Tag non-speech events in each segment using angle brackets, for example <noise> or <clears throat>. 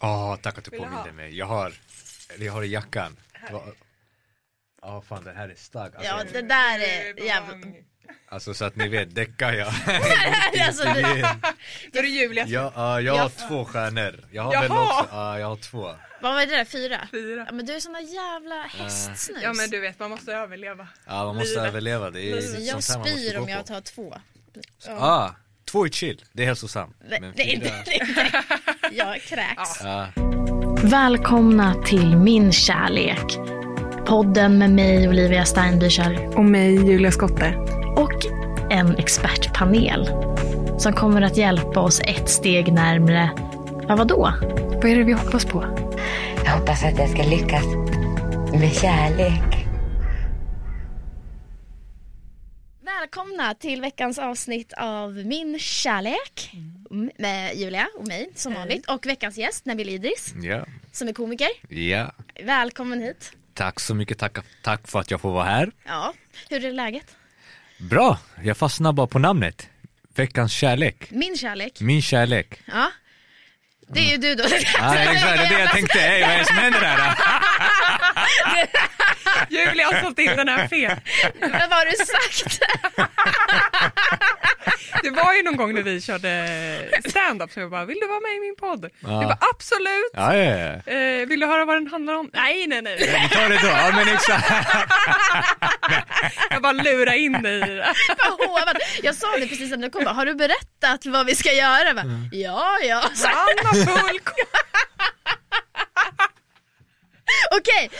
Åh, tack att du Vill du ha? påminde mig. Jag har, jag har i jackan. Ja, fan den här är stark. Alltså, Ja, det där är jävla... alltså så att ni vet, däckar jag. <laughs> alltså, vi... Då är det Julias jag, ja, jag har Jag- två stjärnor. Jag har väl Jaha! också, ja jag har två. Vad var det där, fyra? fyra. Ja men du är såna jävla hästsnus. Ja men du vet, man måste överleva. Ja man måste Livet. överleva, det är Livet. jag sånt här man måste spyr gå om jag tar två. Ah, två är chill, det är hälsosamt. Nej, Men nej, fyra- nej, nej. Jag kräks. Ja. Välkomna till Min kärlek. Podden med mig, Olivia Steinbücher Och mig, Julia Skotte. och en expertpanel som kommer att hjälpa oss ett steg närmre, ja vadå? Vad är det vi hoppas på? Jag hoppas att jag ska lyckas med kärlek. Välkomna till veckans avsnitt av Min kärlek Mm, med Julia och mig som vanligt och veckans gäst Nabil Idris ja, som är komiker. ja. Välkommen hit. Tack så mycket, tack, tack för att jag får vara här. Ja, hur är läget? Bra, jag fastnar bara på namnet. Veckans kärlek. Min kärlek. Min kärlek. Ja. Det är ju du då. Ja, exakt, det är det jag tänkte. Hej, vad är det som händer här? <laughs> Julia har sålt in den här fel. Vad har du sagt? <laughs> Det var ju någon gång när vi körde stand-up så jag bara, vill du vara med i min podd? Ja. Du bara, absolut. Ja, ja, ja. Eh, vill du höra vad den handlar om? Nej, nej, nej. Vi tar det då. Ja, men exakt. <laughs> Jag bara lurar in dig i det. Jag sa det precis när du kom. bara, Har du berättat vad vi ska göra? Jag Bara, Ja, ja. Så, Anna full Okej,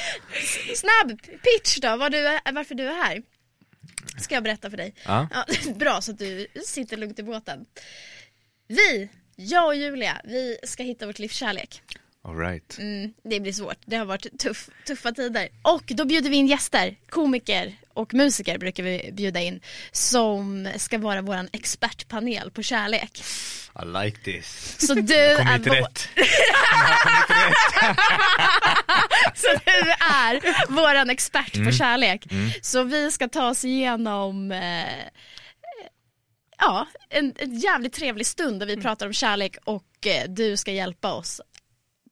snabb pitch då. Vad du varför du är här. Ska jag berätta för dig. Ja. Ja, <laughs> bra så att du sitter lugnt i båten. Vi, jag och Julia, vi ska hitta vårt livs kärlek. All right. Mm, det blir svårt. Det har varit tuff, tuffa tider. Och då bjuder vi in gäster, komiker och musiker brukar vi bjuda in som ska vara vår expertpanel på kärlek. I like this. Så du Kom är hit vår- rätt. <laughs> <laughs> Så du är våran expert Mm. på kärlek. Så vi ska ta oss igenom eh, ja, en, en jävligt trevlig stund där vi pratar om kärlek och eh, du ska hjälpa oss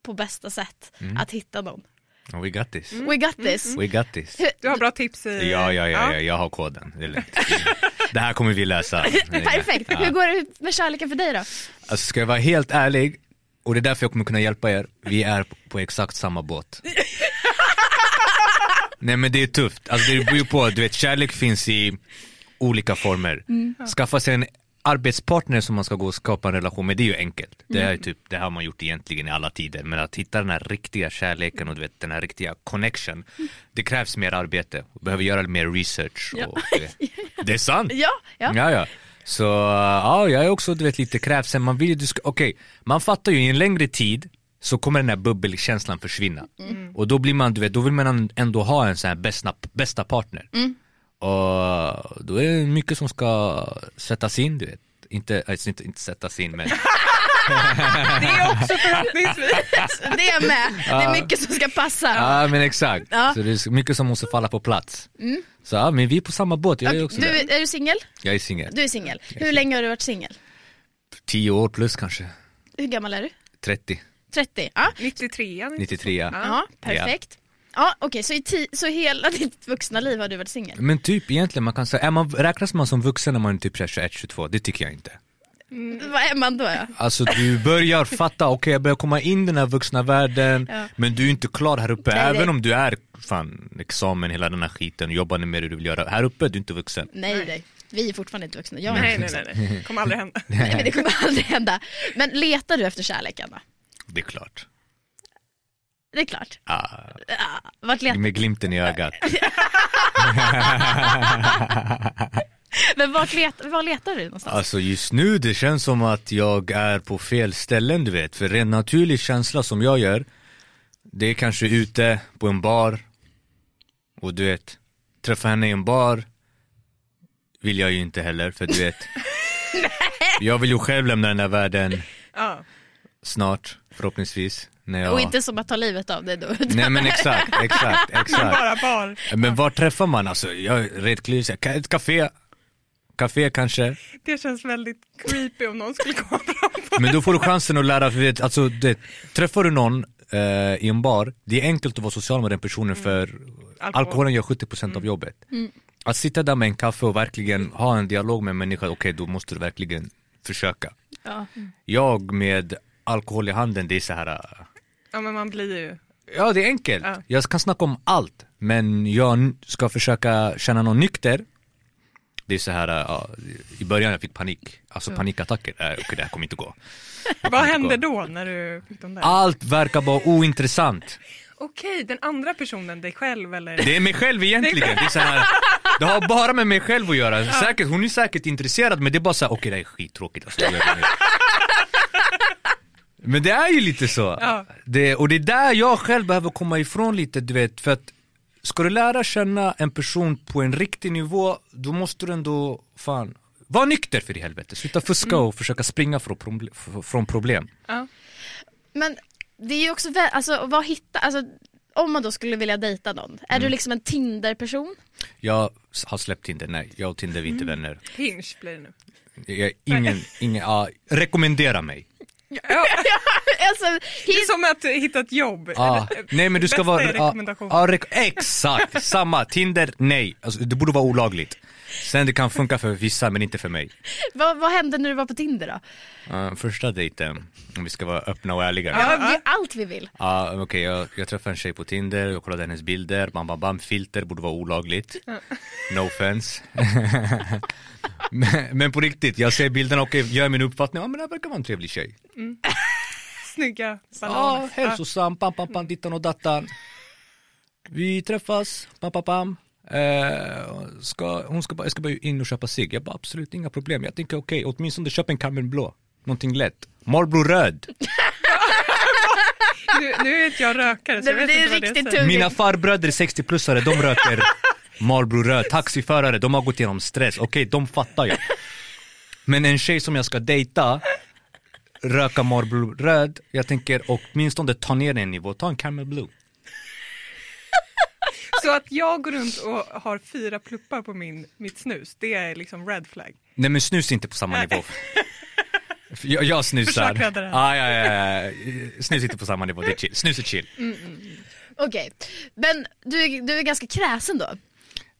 på bästa sätt Mm. att hitta någon. We got this. We got this. We got this. Du har bra tips i... Ja, ja, ja, ja, jag har koden. Det är lätt. Det här kommer vi läsa. <laughs> Perfekt. Ja. Hur går det med kärleken för dig då? Alltså ska jag vara helt ärlig, och det är därför jag kommer kunna hjälpa er, vi är på exakt samma båt. <laughs> Nej men det är tufft, alltså det beror ju på, du vet kärlek finns i olika former. Skaffa sig en arbetspartner som man ska gå och skapa en relation med, det är ju enkelt. Det, är typ, det har man gjort egentligen i alla tider, men att hitta den här riktiga kärleken och du vet, den här riktiga connection, det krävs mer arbete, och behöver göra mer research. Och, du <laughs> vet. Det är sant! Ja, ja. Ja, ja. Så ja, jag är också du vet, lite krävsen. Man vill ju, okej, man fattar ju i en längre tid så kommer den här bubbelkänslan försvinna. Och då blir man, du vet, då vill man ändå ha en sån här bästa, bästa partner. Och då är det mycket som ska sättas in, du vet. Inte, alltså, inte, inte sättas in men <laughs> Det är också förhoppningsvis. <laughs> Det är med. Det är mycket som ska passa. Ja men exakt, Ja. så det är mycket som måste falla på plats. Så ja, men vi är på samma båt, jag är också Du, är du singel? Jag är singel. Du är singel. Hur länge har du varit singel? Tio år plus kanske, Hur gammal är du? 30, 30? Ja, 93 93 ja. ja perfekt. Ja, okej, så, i ti- så hela <laughs> ditt vuxna liv har du varit singel? Men typ egentligen, man kan säga, är man, räknas man som vuxen när man är typ 21-22? Det tycker jag inte. Vad är man då? Ja? Alltså du börjar fatta, okej jag börjar komma in i den här vuxna världen, Ja. men du är inte klar här uppe. Nej, Även nej. om du är fan examen, hela den här skiten, jobbar med det du vill göra. Här uppe är du inte vuxen. Nej, nej. Vi är fortfarande inte vuxna. Jag är Nej, nej, nej, nej. kommer aldrig hända. <laughs> Nej, men det kommer aldrig hända. Men letar du efter kärleken då? Det är klart. Det är klart. Ah, Ja, vart letar med glimten i ögat. <laughs> Men vart letar, var letar du någonstans? Alltså just nu det känns som att jag är på fel ställen du vet. För en naturlig känsla som jag gör, det är kanske ute på en bar och du vet, träffa henne i en bar vill jag ju inte heller för du vet. <laughs> jag vill ju själv lämna den här världen snart förhoppningsvis. När jag... Och inte som att ta livet av dig då. Nej men exakt, exakt, <laughs> exakt. Bara bar. Men var träffar man alltså? Jag är rätt klurig, ett café café kanske. Det känns väldigt creepy om någon skulle komma fram Men då får du chansen att lära, för vet, alltså det, träffar du någon eh, i en bar, det är enkelt att vara social med den personen för Alkohol. alkoholen gör 70% av jobbet. Att sitta där med en kaffe och verkligen ha en dialog med en människa, okej då måste du verkligen försöka. Ja. Jag med alkohol i handen, det är så här. Ja men man blir ju, Ja det är enkelt, Ja. jag kan snacka om allt men jag ska försöka känna någon nykter. Det är så här, ja, i början jag fick panik, alltså panikattacker, äh, okej det här kommer inte gå. <laughs> Vad hände då när du fick de där? Allt verkar vara ointressant. Okej, den andra personen, dig själv eller? Det är mig själv egentligen, det är så här, det har bara med mig själv att göra, säkert, hon är säkert intresserad men det är bara såhär, okej det här är skittråkigt. Alltså, jag gör det nu. Men det är ju lite så, Ja. det, och det är där jag själv behöver komma ifrån lite du vet, för att ska du lära känna en person på en riktig nivå, då måste du ändå, fan, var nykter för i helvete, sluta fuska och försöka springa från, proble- f- från problem. Ja. Men det är ju också, alltså vad hitta, alltså om man då skulle vilja dejta någon, är du liksom en Tinder-person? Jag har släppt Tinder, nej, jag och Tinder är inte vänner. Hinge blir det nu. Jag, ingen, ingen, ja, rekommendera mig. Ja, <laughs> alltså, det är som att hitta ett jobb. Ah, nej men du ska bästa vara... ah, ah, rek- exakt, samma. Tinder, nej. Alltså, det borde vara olagligt. Sen det kan funka för vissa men inte för mig. vad, vad hände när du var på Tinder då? Uh, första dejten, om vi ska vara öppna och ärliga. Ja, är allt vi vill. Ja, okej, jag, jag träffade en tjej på Tinder, jag kollade hennes bilder, bam bam bam, filter borde vara olagligt. No offense. <laughs> men, men på riktigt, jag ser bilderna och gör min uppfattning, ja men det här verkar vara en trevlig tjej. <laughs> Snygga Ja, bananer. hälsosam, pam pam pam, dittan och dattan. Vi träffas, pam pam pam. Eh, ska, hon ska bara, jag ska bara in och köpa cigg. Jag bara absolut inga problem. Jag tänker okej, åtminstone köp en Carmen blå. Någonting lätt. Marlboro röd. <laughs> Nu, nu är inte jag rökare så Det- jag vet det är inte vad det tungt. Mina farbröder 60-plussare, de röker <laughs> Marlboro röd. Taxiförare, de har gått igenom stress. Okej, de fattar jag. Men en tjej som jag ska dejta, röka Marlboro röd. Jag tänker åtminstone ta ner en nivå, ta en Camel blue. Så att jag går runt och har fyra pluppar på min, mitt snus, det är liksom red flag. Nej men snus är inte på samma nivå. Jag, jag snusar. Försök. Ah, ja, ja, ja. Snus är inte på samma nivå, det är chill. Snus är chill. Okej, men du, är- du är ganska kräsen då?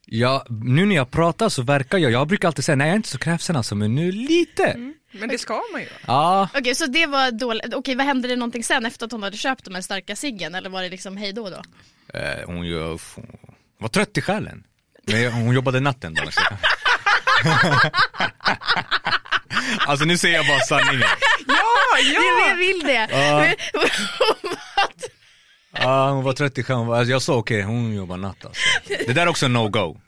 Ja, nu när jag pratar så verkar jag, jag brukar alltid säga nej jag är inte så kräsen alltså, men nu lite. Men det ska man ju. Ja, Okej, så det var dåligt. Okej, vad hände det någonting sen efter att hon hade köpt de här starka ciggen eller var det liksom hej då då? eh, hon hon var trött i själen. Men hon jobbade natten då. Så. <laughs> alltså nu säger jag bara sanningen. Ja, Jag ja! vill det! Ja. <laughs> Ja, hon var trött i själen. Alltså, jag sa okej, hon jobbar natt alltså. Det där är också en no-go.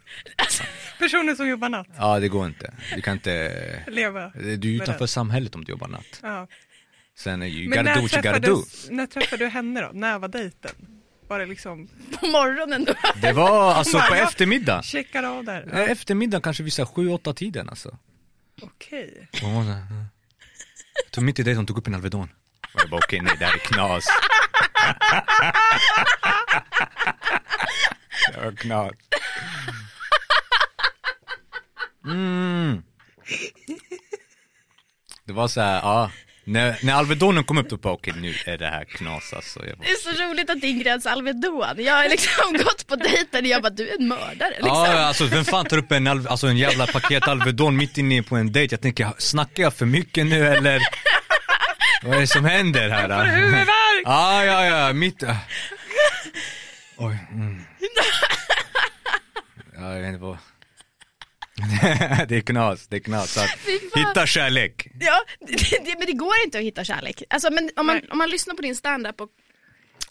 Personer som jobbar natt, Ja, det går inte. Du kan inte, leva. du är utanför samhället om du jobbar natt. Ja. Sen är you Men gotta do när what you gotta do. träffades, när träffade du henne då? När var dejten? Var det liksom, på morgonen då? Det var alltså på bara, ja. eftermiddag. checkar av där? Eh, Eftermiddag kanske sju, åtta tiden alltså. Okej. Och hon var mitt i det hon tog upp en Alvedon. Och jag bara okej, nej det här är knas. <laughs> det var knas. Mm. Det var så här, ja. När, när Alvedonen kom upp då bara okej nu är det här knas alltså. Jag bara, Det är så roligt att din gräns Alvedon. Jag har liksom <laughs> gått på dejten och jag bara, du är en mördare liksom. Ja, alltså vem fan tar upp en, alltså, en jävla paket Alvedon mitt inne på en dejt? Jag tänker, snackar jag för mycket nu eller? Vad är det som händer här? då? Huvudvärk! Ja, ja, ja, mitt... Oj. Mm. <laughs> Ja, jag vet inte vad... det är knas, det är knas. Hitta kärlek. Ja, det, det, men det går inte att hitta kärlek. Alltså, men om, man, Nej. om man lyssnar på din standup och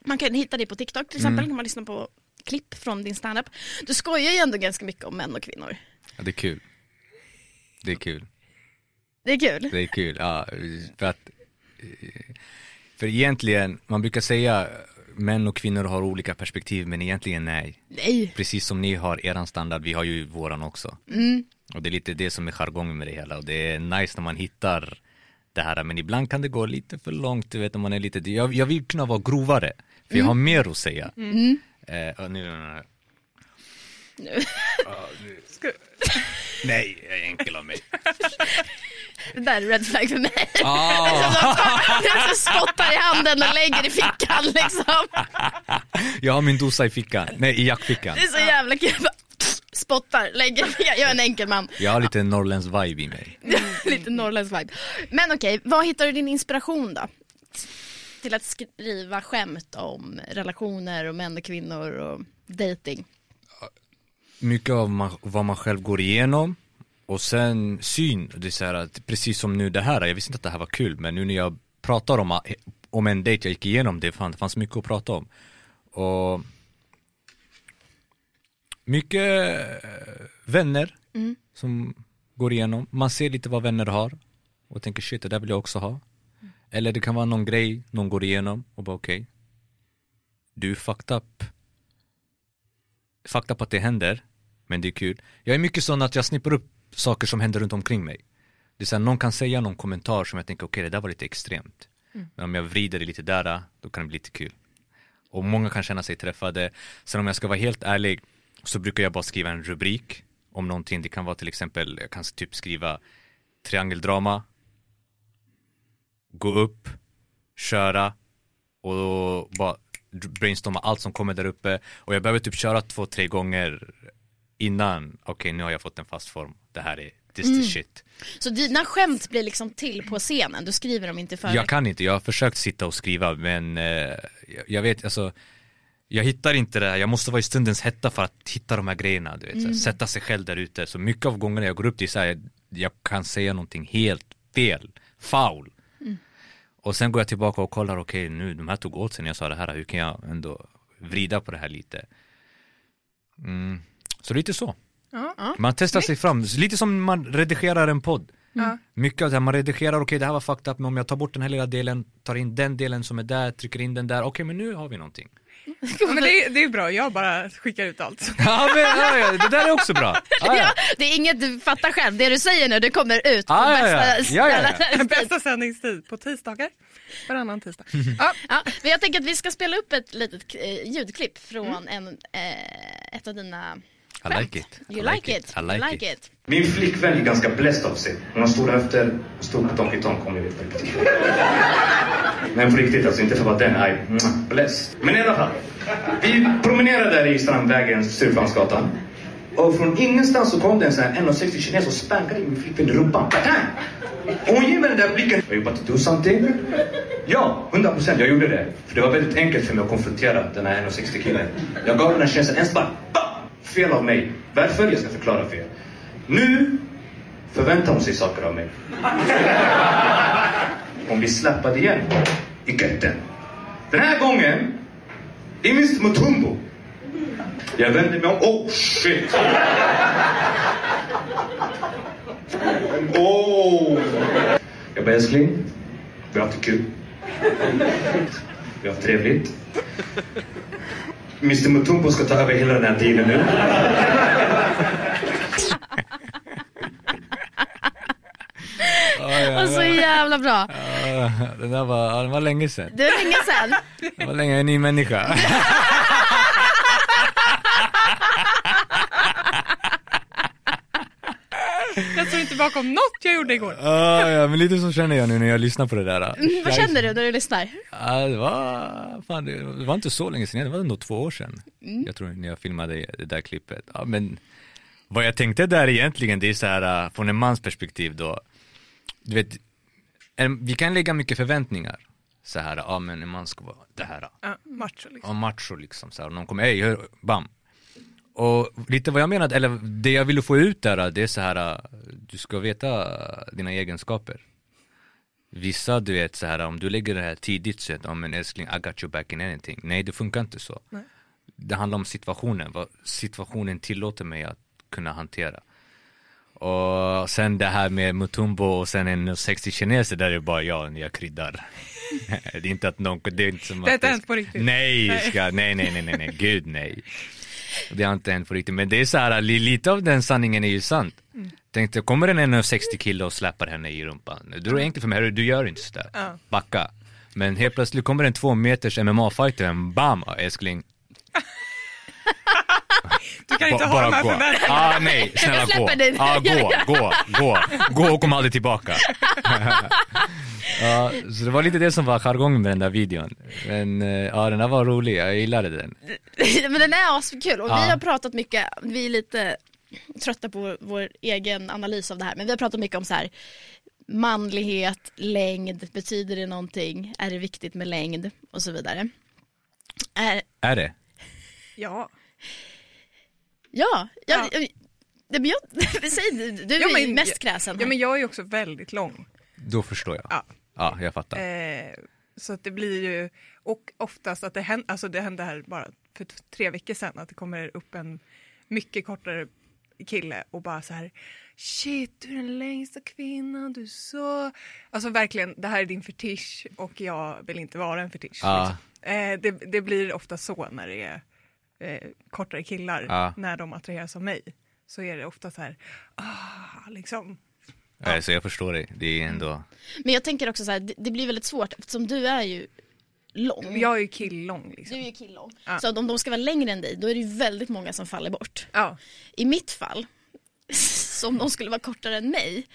man kan hitta dig på TikTok till exempel, kan man lyssna på klipp från din standup. Du skojar ju ändå ganska mycket om män och kvinnor. Ja, det är kul. Det är kul. Det är kul. Det är kul, ja. För att, eh, för egentligen, man brukar säga män och kvinnor har olika perspektiv, men egentligen nej. Nej. Precis som ni har eran standard, vi har ju våran också. Mm. Och det är lite det som är jargongen med det hela och det är nice när man hittar det här, men ibland kan det gå lite för långt, du vet om man är lite, jag, jag vill kunna vara grovare, för jag har mer att säga. Eh, och nu, Ska, Nej, jag är enkel av mig. <laughs> Det där är red flag för mig. Ah, <laughs> Du <laughs> spottar i handen och lägger i fickan liksom. jag har min dosa i fickan, nej i jackfickan. Det är så jävla kul. Bara, Spottar, lägger i fickan. Jag är en enkel man. Jag har lite norrländsk vibe i mig. Lite norrländsk vibe. Men okej, var hittar du din inspiration då? Till att skriva skämt om relationer och män och kvinnor och dating. Mycket av ma- vad man själv går igenom. Och sen syn, det är så här precis som nu det här, jag visste inte att det här var kul men nu när jag pratar om, om en dejt jag gick igenom det, fan, det fanns mycket att prata om. Och mycket eh, vänner som går igenom, man ser lite vad vänner har och tänker shit det där vill jag också ha. Eller det kan vara någon grej någon går igenom och bara okej, du är fucked up fucked up att det händer, men det är kul. Jag är mycket sån att jag snippar upp saker som händer runt omkring mig. Det är så här, någon kan säga någon kommentar som jag tänker, okej det där var lite extremt. Men om jag vrider det lite där, då kan det bli lite kul. Och många kan känna sig träffade. Sen om jag ska vara helt ärlig, så brukar jag bara skriva en rubrik om någonting. Det kan vara till exempel, jag kan typ skriva triangeldrama, gå upp, köra och bara brainstorma allt som kommer där uppe. Och jag behöver typ köra två, tre gånger innan, okej nu har jag fått en fast form, det här är, this is shit. Så dina skämt blir liksom till på scenen, du skriver dem inte för Jag kan inte, jag har försökt sitta och skriva men eh, jag, jag vet, alltså jag hittar inte det här, jag måste vara i stundens hetta för att hitta de här grejerna, du vet, här, sätta sig själv där ute. Så mycket av gångerna jag går upp, är så här, jag kan säga någonting helt fel, foul. Och sen går jag tillbaka och kollar, okej nu, de här tog åt sig när jag sa det här, hur kan jag ändå vrida på det här lite? Mm. Så lite så. Ja. Man testar sig fram, lite som man redigerar en podd. Ja. Mycket av det här, man redigerar, okej det här var fucked up, men om jag tar bort den här lilla delen, tar in den delen som är där, trycker in den där, okej men nu har vi någonting. <laughs> Men det, är- det är bra, jag bara skickar ut allt. Ja men ja, ja, det där är också bra. <laughs> Ja, Ja, ja. det är inget du fattar själv, det du säger nu det kommer ut på Ah, ja, ja. bästa Ja, ja, <laughs> ja. Bästa sändningstid på tisdagar. Varannan tisdag. Ja, Ja, men jag tänker att vi ska spela upp ett litet eh, ljudklipp från en, eh, ett av dina I like it. You like it, I like, like it. it. Min flickvän är ganska bläst av sig. Hon har stora höfter och stor Kong, om ni vet vad det betyder. Men på riktigt alltså, inte för vad den är. Bläst. Men i alla fall. Vi promenerade där i Strandvägen, Stureplandsgatan. Och från ingenstans så kom det en sån här 1,60 kines och spankade min flickvän i rumpan. Patang! Och hon ger mig den där blicken. About to do something? Ja, 100 procent. Jag gjorde det. För det var väldigt enkelt för mig att konfrontera den här 1,60 killen. Jag gav den här känslan en spark. Bam! Fel av mig. Varför? Jag ska förklara för er. Nu förväntar hon sig saker av mig. Hon blir slappad igen i götten. Den här gången i Mr Mutumbo. Jag vänder mig om. Oh shit! Oh! Jag bara älskling, vi har haft det kul. Vi har haft trevligt. Mr Mutumbo ska ta över hela den här dealen nu. Och så jävla bra. Det där var, det var länge sedan. Det är länge sedan. Det var länge, en ny människa. <laughs> jag står inte bakom något jag gjorde igår. Ah, ja, men lite så känner jag nu när jag lyssnar på det där. Mm, Vad känner du när du lyssnar? Ja, det var, fan, det var inte så länge sedan, det var ändå två år sedan. Jag tror när jag filmade det där klippet. Ja, men vad jag tänkte där egentligen, det är så här äh, från en mans perspektiv då. Du vet, vi kan lägga mycket förväntningar. Så här, ja men en man ska vara det här. Ja, macho liksom. Ja, macho liksom. Så här, och någon kommer, hej, bam. Och lite vad jag menade, eller det jag ville få ut där, det är så här, du ska veta dina egenskaper. Vissa, du vet så här, om du lägger det här tidigt så att, ja men älskling, I got your back in anything. Nej, det funkar inte så. Nej. Det handlar om situationen, vad situationen tillåter mig att kunna hantera. Och sen det här med Mutumbo och sen en 60 kineser där är det bara jag, jag kryddar. <laughs> det är inte att någon, det är inte som Det har att inte hänt på riktigt. Nej, Nej. ska, nej, nej, nej, nej, nej, gud nej. Det har inte hänt på riktigt, men det är så här, li- lite av den sanningen är ju sant. Mm. Tänkte, kommer en 1,60 kille och släpar henne i rumpan? Då är det enkelt för mig, du gör inte sådär. Ja. Backa. Men helt plötsligt kommer en två meters MMA-fighter, bam, älskling. <laughs> Du kan inte Ba- ha de här gå. förväntningarna. Ah, nej, snälla Jag gå. dig. Ah, gå, gå, gå. Gå och kom aldrig tillbaka. <laughs> ja, så det var lite det som var jargongen med den där videon. Men eh, ja, den där var rolig, jag gillade den. <laughs> Men den är askul och Ja. vi har pratat mycket, vi är lite trötta på vår, vår egen analys av det här, men vi har pratat mycket om så här manlighet, längd, betyder det någonting, är det viktigt med längd och så vidare. Är, Är det? Ja. Ja, Ja. jag, jag, jag, säg du, du Ja, är ju men- mest kräsen. ja, men jag är ju också väldigt lång. Då förstår jag. Ja. Ja, jag fattar. Eh, så att det blir ju, och oftast att det händer, alltså det hände här bara för tre veckor sedan, att det kommer upp en mycket kortare kille och bara så här Shit, du är den längsta kvinnan, du är så... Alltså verkligen, det här är din fetisch och jag vill inte vara en fetisch. Ja. Liksom. Eh, det, det blir ofta så när det är eh, kortare killar, Ja. när de attraheras av mig. Så är det ofta så här, ah, liksom. Eh, Så jag förstår dig. Det är ändå... Men jag tänker också så här, det, det blir väldigt svårt eftersom du är ju lång. Jag är ju killlång Du liksom. är ju killlång. Ja. Så om de ska vara längre än dig, då är det ju väldigt många som faller bort. Ja. I mitt fall, <laughs> så om de skulle vara kortare än mig,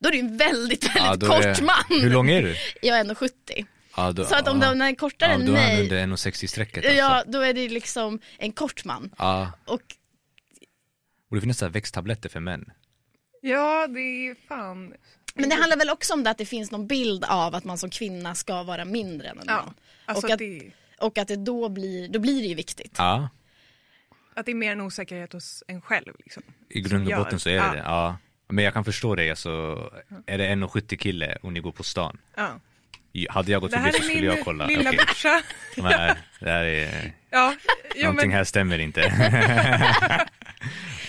då är det ju en väldigt, väldigt Ja, kort är... man. Hur lång är du? Jag är 1,70. Ja, då, Så att om ja. de är kortare ja, än då är han mig, under 1,60-strecket alltså. ja, då är det liksom en kort man. Ja. Och Och det finns så växttabletter för män. Ja, det är fan... Men det handlar väl också om det att det finns någon bild av att man som kvinna ska vara mindre än en Ja, man. alltså och, att, det, och att det då blir, då blir det ju viktigt. Ja, att det är mer en osäkerhet hos en själv. Liksom. i grund och gör- botten så är det ja. det. Ja. Men jag kan förstå dig, alltså, är det 1,70 kille och ni går på stan? Ja. Hade jag gått Det här förbi så är skulle jag min kolla. lilla Okej, brorsa. <laughs> de här, det här är, Ja, jo, någonting men här stämmer inte. <laughs>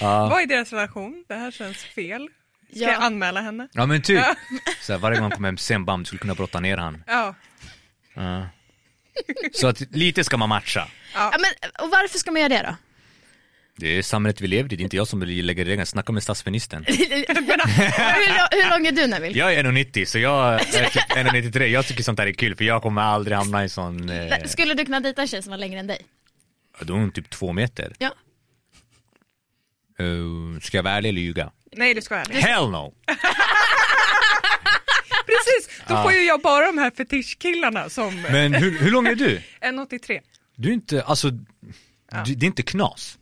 vad är deras relation? Det här känns fel. Ska Ja. jag anmäla henne? Ja men typ, <laughs> så här, varje gång man kommer hem sen bam, du skulle kunna brotta ner han. Ja. Ja. Så att lite ska man matcha. Ja, men, och varför ska man göra det då? Det är samhället vi lever i, det är inte jag som lägger reglerna. Snacka med statsministern. <laughs> hur, hur lång är du Neville? Jag är 1,90 så jag är typ 1,93. Jag tycker sånt här är kul för jag kommer aldrig hamna i sån... Eh, Skulle du kunna dejta en tjej som var längre än dig? då är hon typ två meter. Ja. Uh, ska jag vara ärlig eller ljuga? Nej, du ska vara ärlig. Hell no! <laughs> Precis, då får ju jag bara de här fetischkillarna som Men hur, hur lång är du? <laughs> 1,83. Du är inte, alltså, du, det är inte knas.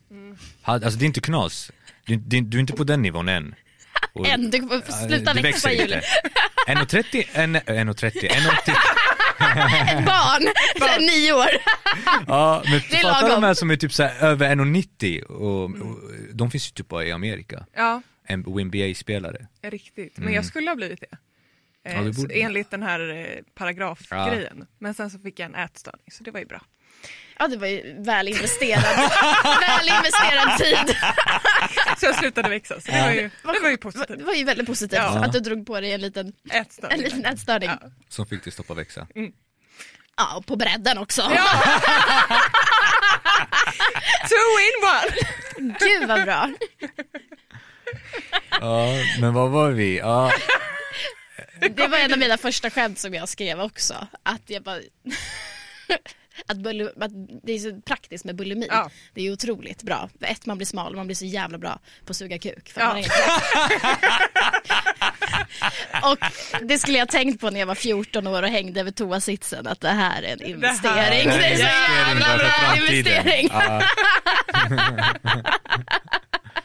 Ha- Alltså det är inte knas. Du, du, du är inte på den nivån än. Och- <laughs> <laughs> En, du får sluta du växa Julie. inte. 1,30, en- 1,30, 1,80. <laughs> Ett barn, Såhär nio år. Ja, men Det är fatta lagom. de här som är typ så här över 1,90 och, och de finns ju typ bara i Amerika. Ja, En NBA-spelare. riktigt. Men jag skulle ha blivit det. Eh, Mm. Ja, enligt den här eh, paragrafgrejen. Men sen så fick jag en ätstörning, så det var ju bra. Ja det var ju väl investerad, <laughs> väl investerad tid. <laughs> Så jag slutade växa, så det var ju, det var ju positivt. Det var ju väldigt positivt Ja. att du drog på dig en liten, en Ätstörning. liten ätstörning. Ja. Ja. Som fick dig stoppa växa. och på bredden också. <laughs> Two in one! Gud vad bra. Ja, men vad var vi? Ja, Det var en av mina första skämt som jag skrev också. Att jag bara... Att, bulli, att det är så praktiskt med bulimi. Ja. Det är otroligt bra. Ett, man blir smal och man blir så jävla bra på att suga kuk. För Ja. man är inte- och det skulle jag tänkt på när jag var 14 år och hängde över toasitsen. Att det här är en investering. Det Det här är så en jävla för bra investering. Ja, <laughs> <laughs>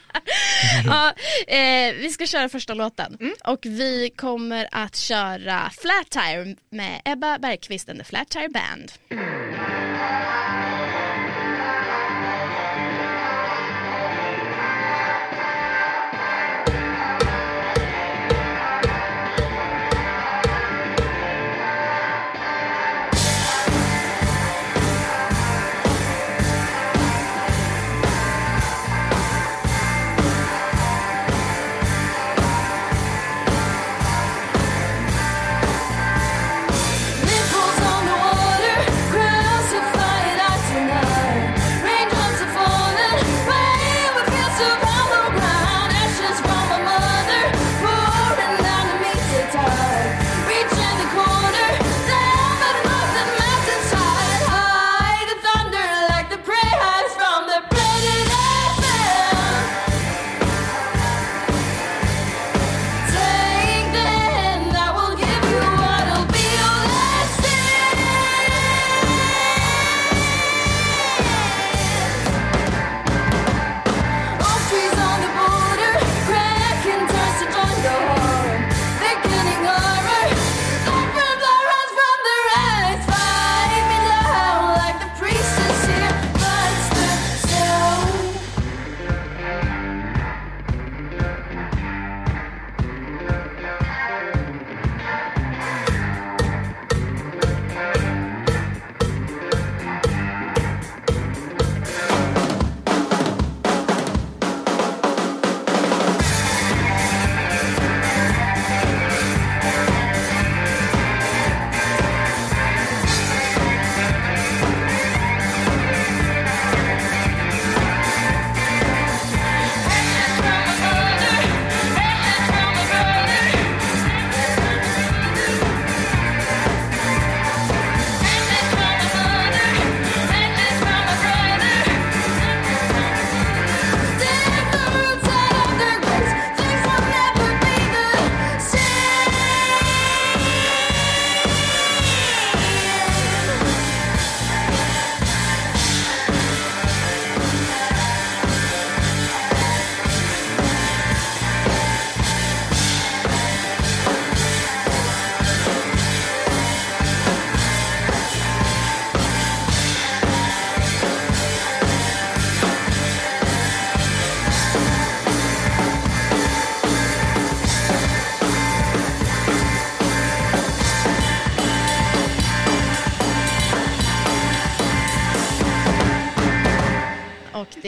<laughs> Ja, eh, vi ska köra första låten. Och vi kommer att köra Flat Tire med Ebba Bergqvist and the Flat Tire Band.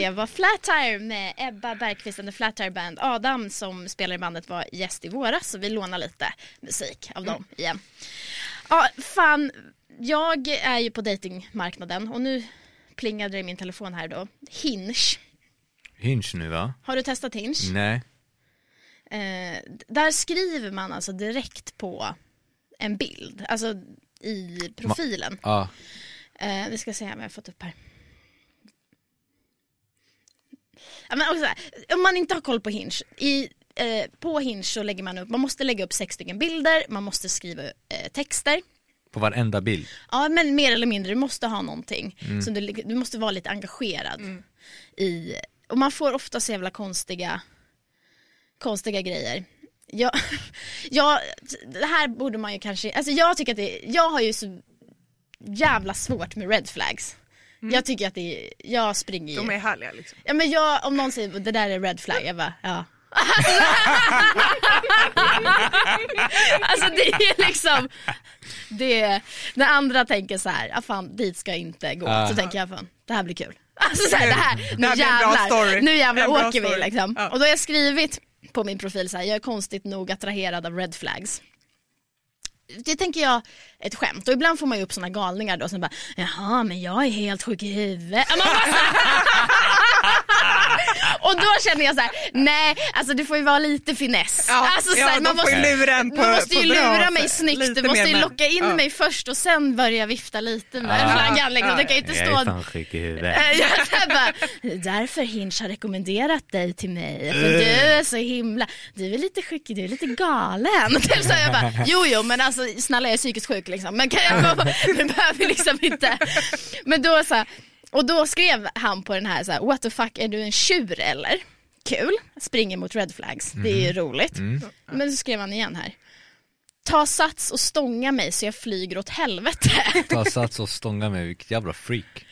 Det var Flat Tire med Ebba Bergqvist and the Flat Tire Band. Adam som spelar i bandet var gäst i våras så vi lånar lite musik av dem igen. Ja, fan. Jag är ju på datingmarknaden och nu plingade det i min telefon här då. Hinge. Hinge nu va? Har du testat Hinge? Nej. Eh, där skriver man alltså direkt på en bild, alltså i profilen. Ja. Eh, vi ska se om jag har fått upp här. Ja, men också, här, om man inte har koll på Hinge, i, eh, på Hinge så lägger man upp, man måste lägga upp sex stycken bilder, man måste skriva eh, texter. På varenda bild. Ja men mer eller mindre, du måste ha någonting. Så du, du måste vara lite engagerad i, och man får ofta så jävla konstiga, konstiga grejer. Jag, <laughs> jag, det här borde man ju kanske, alltså jag tycker att det, jag har ju så jävla svårt med red flags. Jag tycker att det är, jag springer ju. De är härliga liksom. Ja men jag, om någon säger det där är red flag, jag bara ja. alltså det är liksom, det, när andra tänker så här, ah, fan dit ska jag inte gå, Ja. så tänker jag fan det här blir kul. Alltså så här, det här, nu Det jävlar, nu jävlar åker vi liksom. Ja. Och då har jag skrivit på min profil så här, jag är konstigt nog attraherad av red flags. Det tänker jag är ett skämt och ibland får man ju upp sådana galningar då som bara jaha men jag är helt sjuk i huvudet. <laughs> <laughs> Och då känner jag så här, nej alltså det får ju vara lite finess. Ja, alltså, så ja, här, man måste, lura på- man måste ju bra lura mig snyggt, du måste ju locka in ja. mig först och sen börja vifta lite med Ja. flaggan liksom. Det kan ju inte Jag är stå fan sjuk i huvudet. <laughs> Därför Hinge har rekommenderat dig till mig. För du är så himla, du är lite sjuk, du är lite galen. <laughs> Så jag bara, jo jo men alltså snälla jag är psykiskt sjuk liksom. Men kan jag få, men behöver liksom inte. Men då så här, och då skrev han på den här så här, what the fuck är du en tjur eller? Kul, springer mot red flags, det är ju roligt. Men så skrev han igen här. Ta sats och stånga mig så jag flyger åt helvete. <laughs> Ta sats och stånga mig, vilket jävla freak.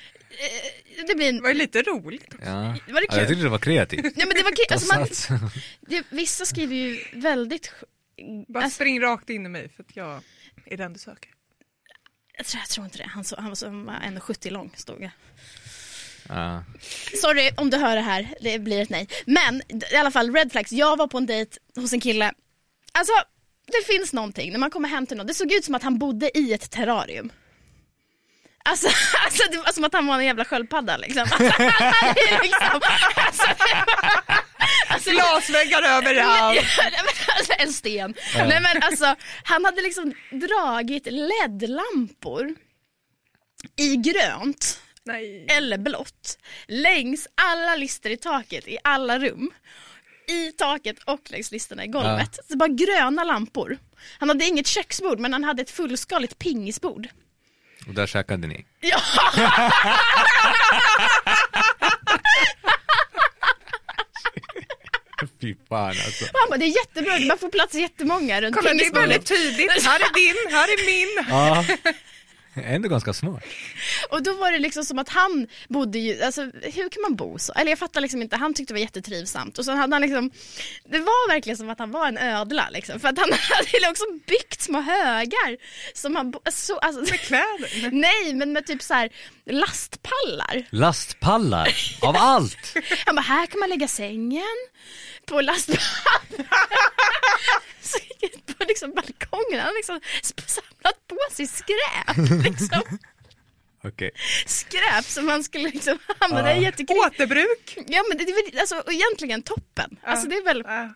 Det blir en, Det var ju lite roligt. Ja. Var det Ja, jag kul? tyckte det var kreativt. Ja men det var kul, Ta alltså man, <laughs> det, vissa skriver ju väldigt, Bara Alltså- spring rakt in i mig för att jag är den du söker. jag tror, jag tror inte det, han, så, han var så han var 1,70 lång stod det. Ja. Sorry om du hör det här, det blir ett nej. Men i alla fall red flags, jag var på en dejt hos en kille, alltså det finns någonting när man kommer hem till någon, det såg ut som att han bodde i ett terrarium. Alltså, <laughs> alltså det var som att han var en jävla sköldpadda liksom. Alltså, han liksom alltså, var, alltså, <laughs> Glasväggar överallt. <laughs> Alltså, en sten. Nej men alltså han hade liksom dragit LED-lampor i grönt Nej. eller blått längs alla lister i taket i alla rum. I taket och längs listorna i golvet. Så bara gröna lampor. Han hade inget köksbord men han hade ett fullskaligt pingisbord. Och där käkade ni. <laughs> Ja! Fy fan alltså. Han bara, det är jättebra, man får plats jättemånga runt Kolla det är väldigt tydligt. Här är din, här är min. Ja. <laughs> Ändå ganska smart. Och då var det liksom som att han bodde ju, alltså hur kan man bo så? Eller jag fattar liksom inte, han tyckte det var jättetrivsamt och så hade han liksom, det var verkligen som att han var en ödla liksom. För att han <laughs> hade också byggt små högar som han, så, alltså, Med kläder. <laughs> nej men med typ så här lastpallar. Lastpallar, av allt! Han bara, här kan man lägga sängen på lastpallar. Ut på liksom balkongen, han hade liksom samlat på sig skräp. <laughs> Liksom. Okej. skräp som man skulle liksom, det är jättekul. Återbruk. Ja men det, är väl alltså, egentligen toppen. Alltså det är väl, Ja.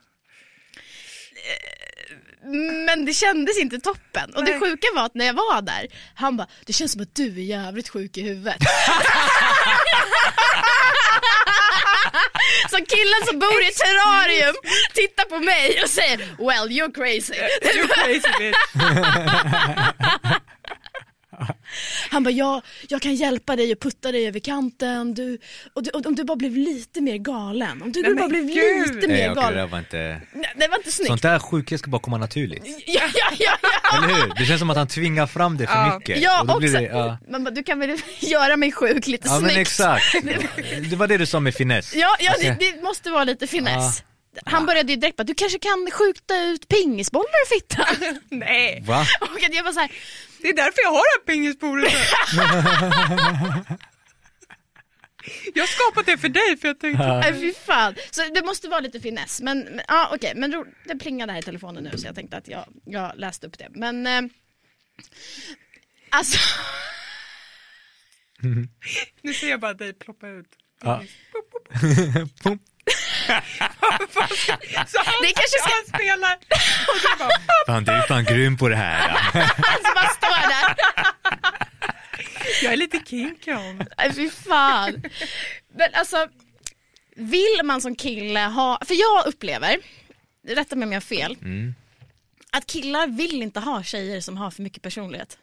Men det kändes inte toppen. Och det Nej. sjuka var att när jag var där, han bara, det känns som att du är jävligt sjuk i huvudet. Så killen som bor i ett terrarium tittar på mig och säger, well you're crazy. You crazy bitch. <laughs> Han bara, ja, jag kan hjälpa dig och putta dig över kanten. Du, och du, och om du bara blev lite mer galen. Om du Nej, bara blev gud. lite Nej mer okej, det där var inte... Nej, det var inte snyggt. Sånt där sjukhet ska bara komma naturligt. <laughs> Ja, ja, ja, ja. Eller hur? Det känns som att han tvingar fram det för Ja. mycket. Ja, Och då blir också. det, ja. Man bara, du kan väl <laughs> göra mig sjuk lite ja snyggt. men exakt. <laughs> Det var det du sa med finess. Ja, ja Alltså, det, det måste vara lite finess. Han började ju direkt bara, du kanske kan skjuta ut pingisbollar i fittan. Nej, Va? Och jag var så här, det är därför jag har det här pingisbordet. <laughs> Jag har skapat det för dig för jag tänkte... Nej fy fan. Så det måste vara lite finess. Men men, ja okej, men ro- det plingade här i telefonen nu så jag tänkte att jag, jag läste upp det. Men eh, alltså <laughs> Nu ser jag bara dig ploppa ut. Ja. <laughs> Så han, Det kanske ska- han spelar och du bara... Fan, du är fan grym på det här. alltså bara står där. Jag är lite kinky om. Nej fy fan. Men alltså, vill man som kille ha, för jag upplever, rätta mig om jag har fel, Mm. att killar vill inte ha tjejer som har för mycket personlighet.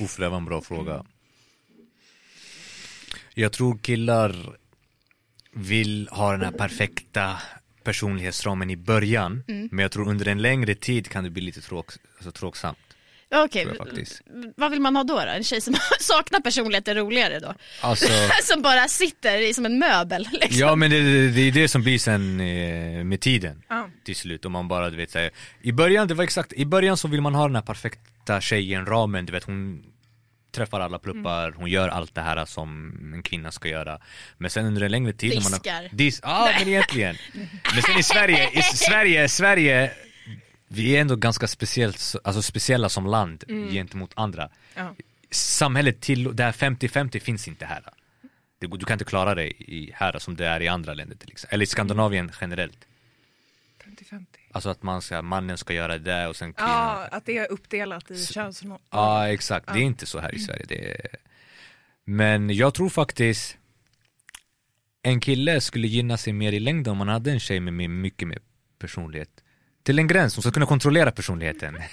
Uff, det var en bra fråga. Jag tror killar vill ha den här perfekta personlighetsramen i början. Men jag tror under en längre tid kan det bli lite tråk, alltså, tråksamt. Okej, faktiskt. vad vill man ha då, då? En tjej som <laughs> saknar personlighet är roligare då? Alltså, <laughs> som bara sitter i- som en möbel <laughs> liksom. ja men det, det är det som blir sen eh, med tiden. Ja. Till slut, om man bara du vet så här, I början, det var exakt, i början så vill man ha den här perfekta tjejen, ramen, du vet hon träffar alla pluppar, hon gör allt det här som en kvinna ska göra. Men sen under en längre tid när man Diskar. har... Dis, ja men egentligen. <laughs> Men sen i Sverige, i <laughs> Sverige, Sverige vi är ändå ganska speciellt, alltså speciella som land gentemot andra. Ja. Samhället till, det här 50-50 finns inte här. Går- du kan inte klara dig i, här som det är i andra länder till exempel. Eller i Skandinavien generellt. 50-50. Alltså att man ska, mannen ska göra det och sen kvinnan. Ja, att det är uppdelat i könsroller. Ja exakt, det är inte så här i Sverige. Det är... Men jag tror faktiskt en kille skulle gynna sig mer i längden om man hade en tjej med mycket mer personlighet. Till en gräns, hon ska kunna kontrollera personligheten. <laughs>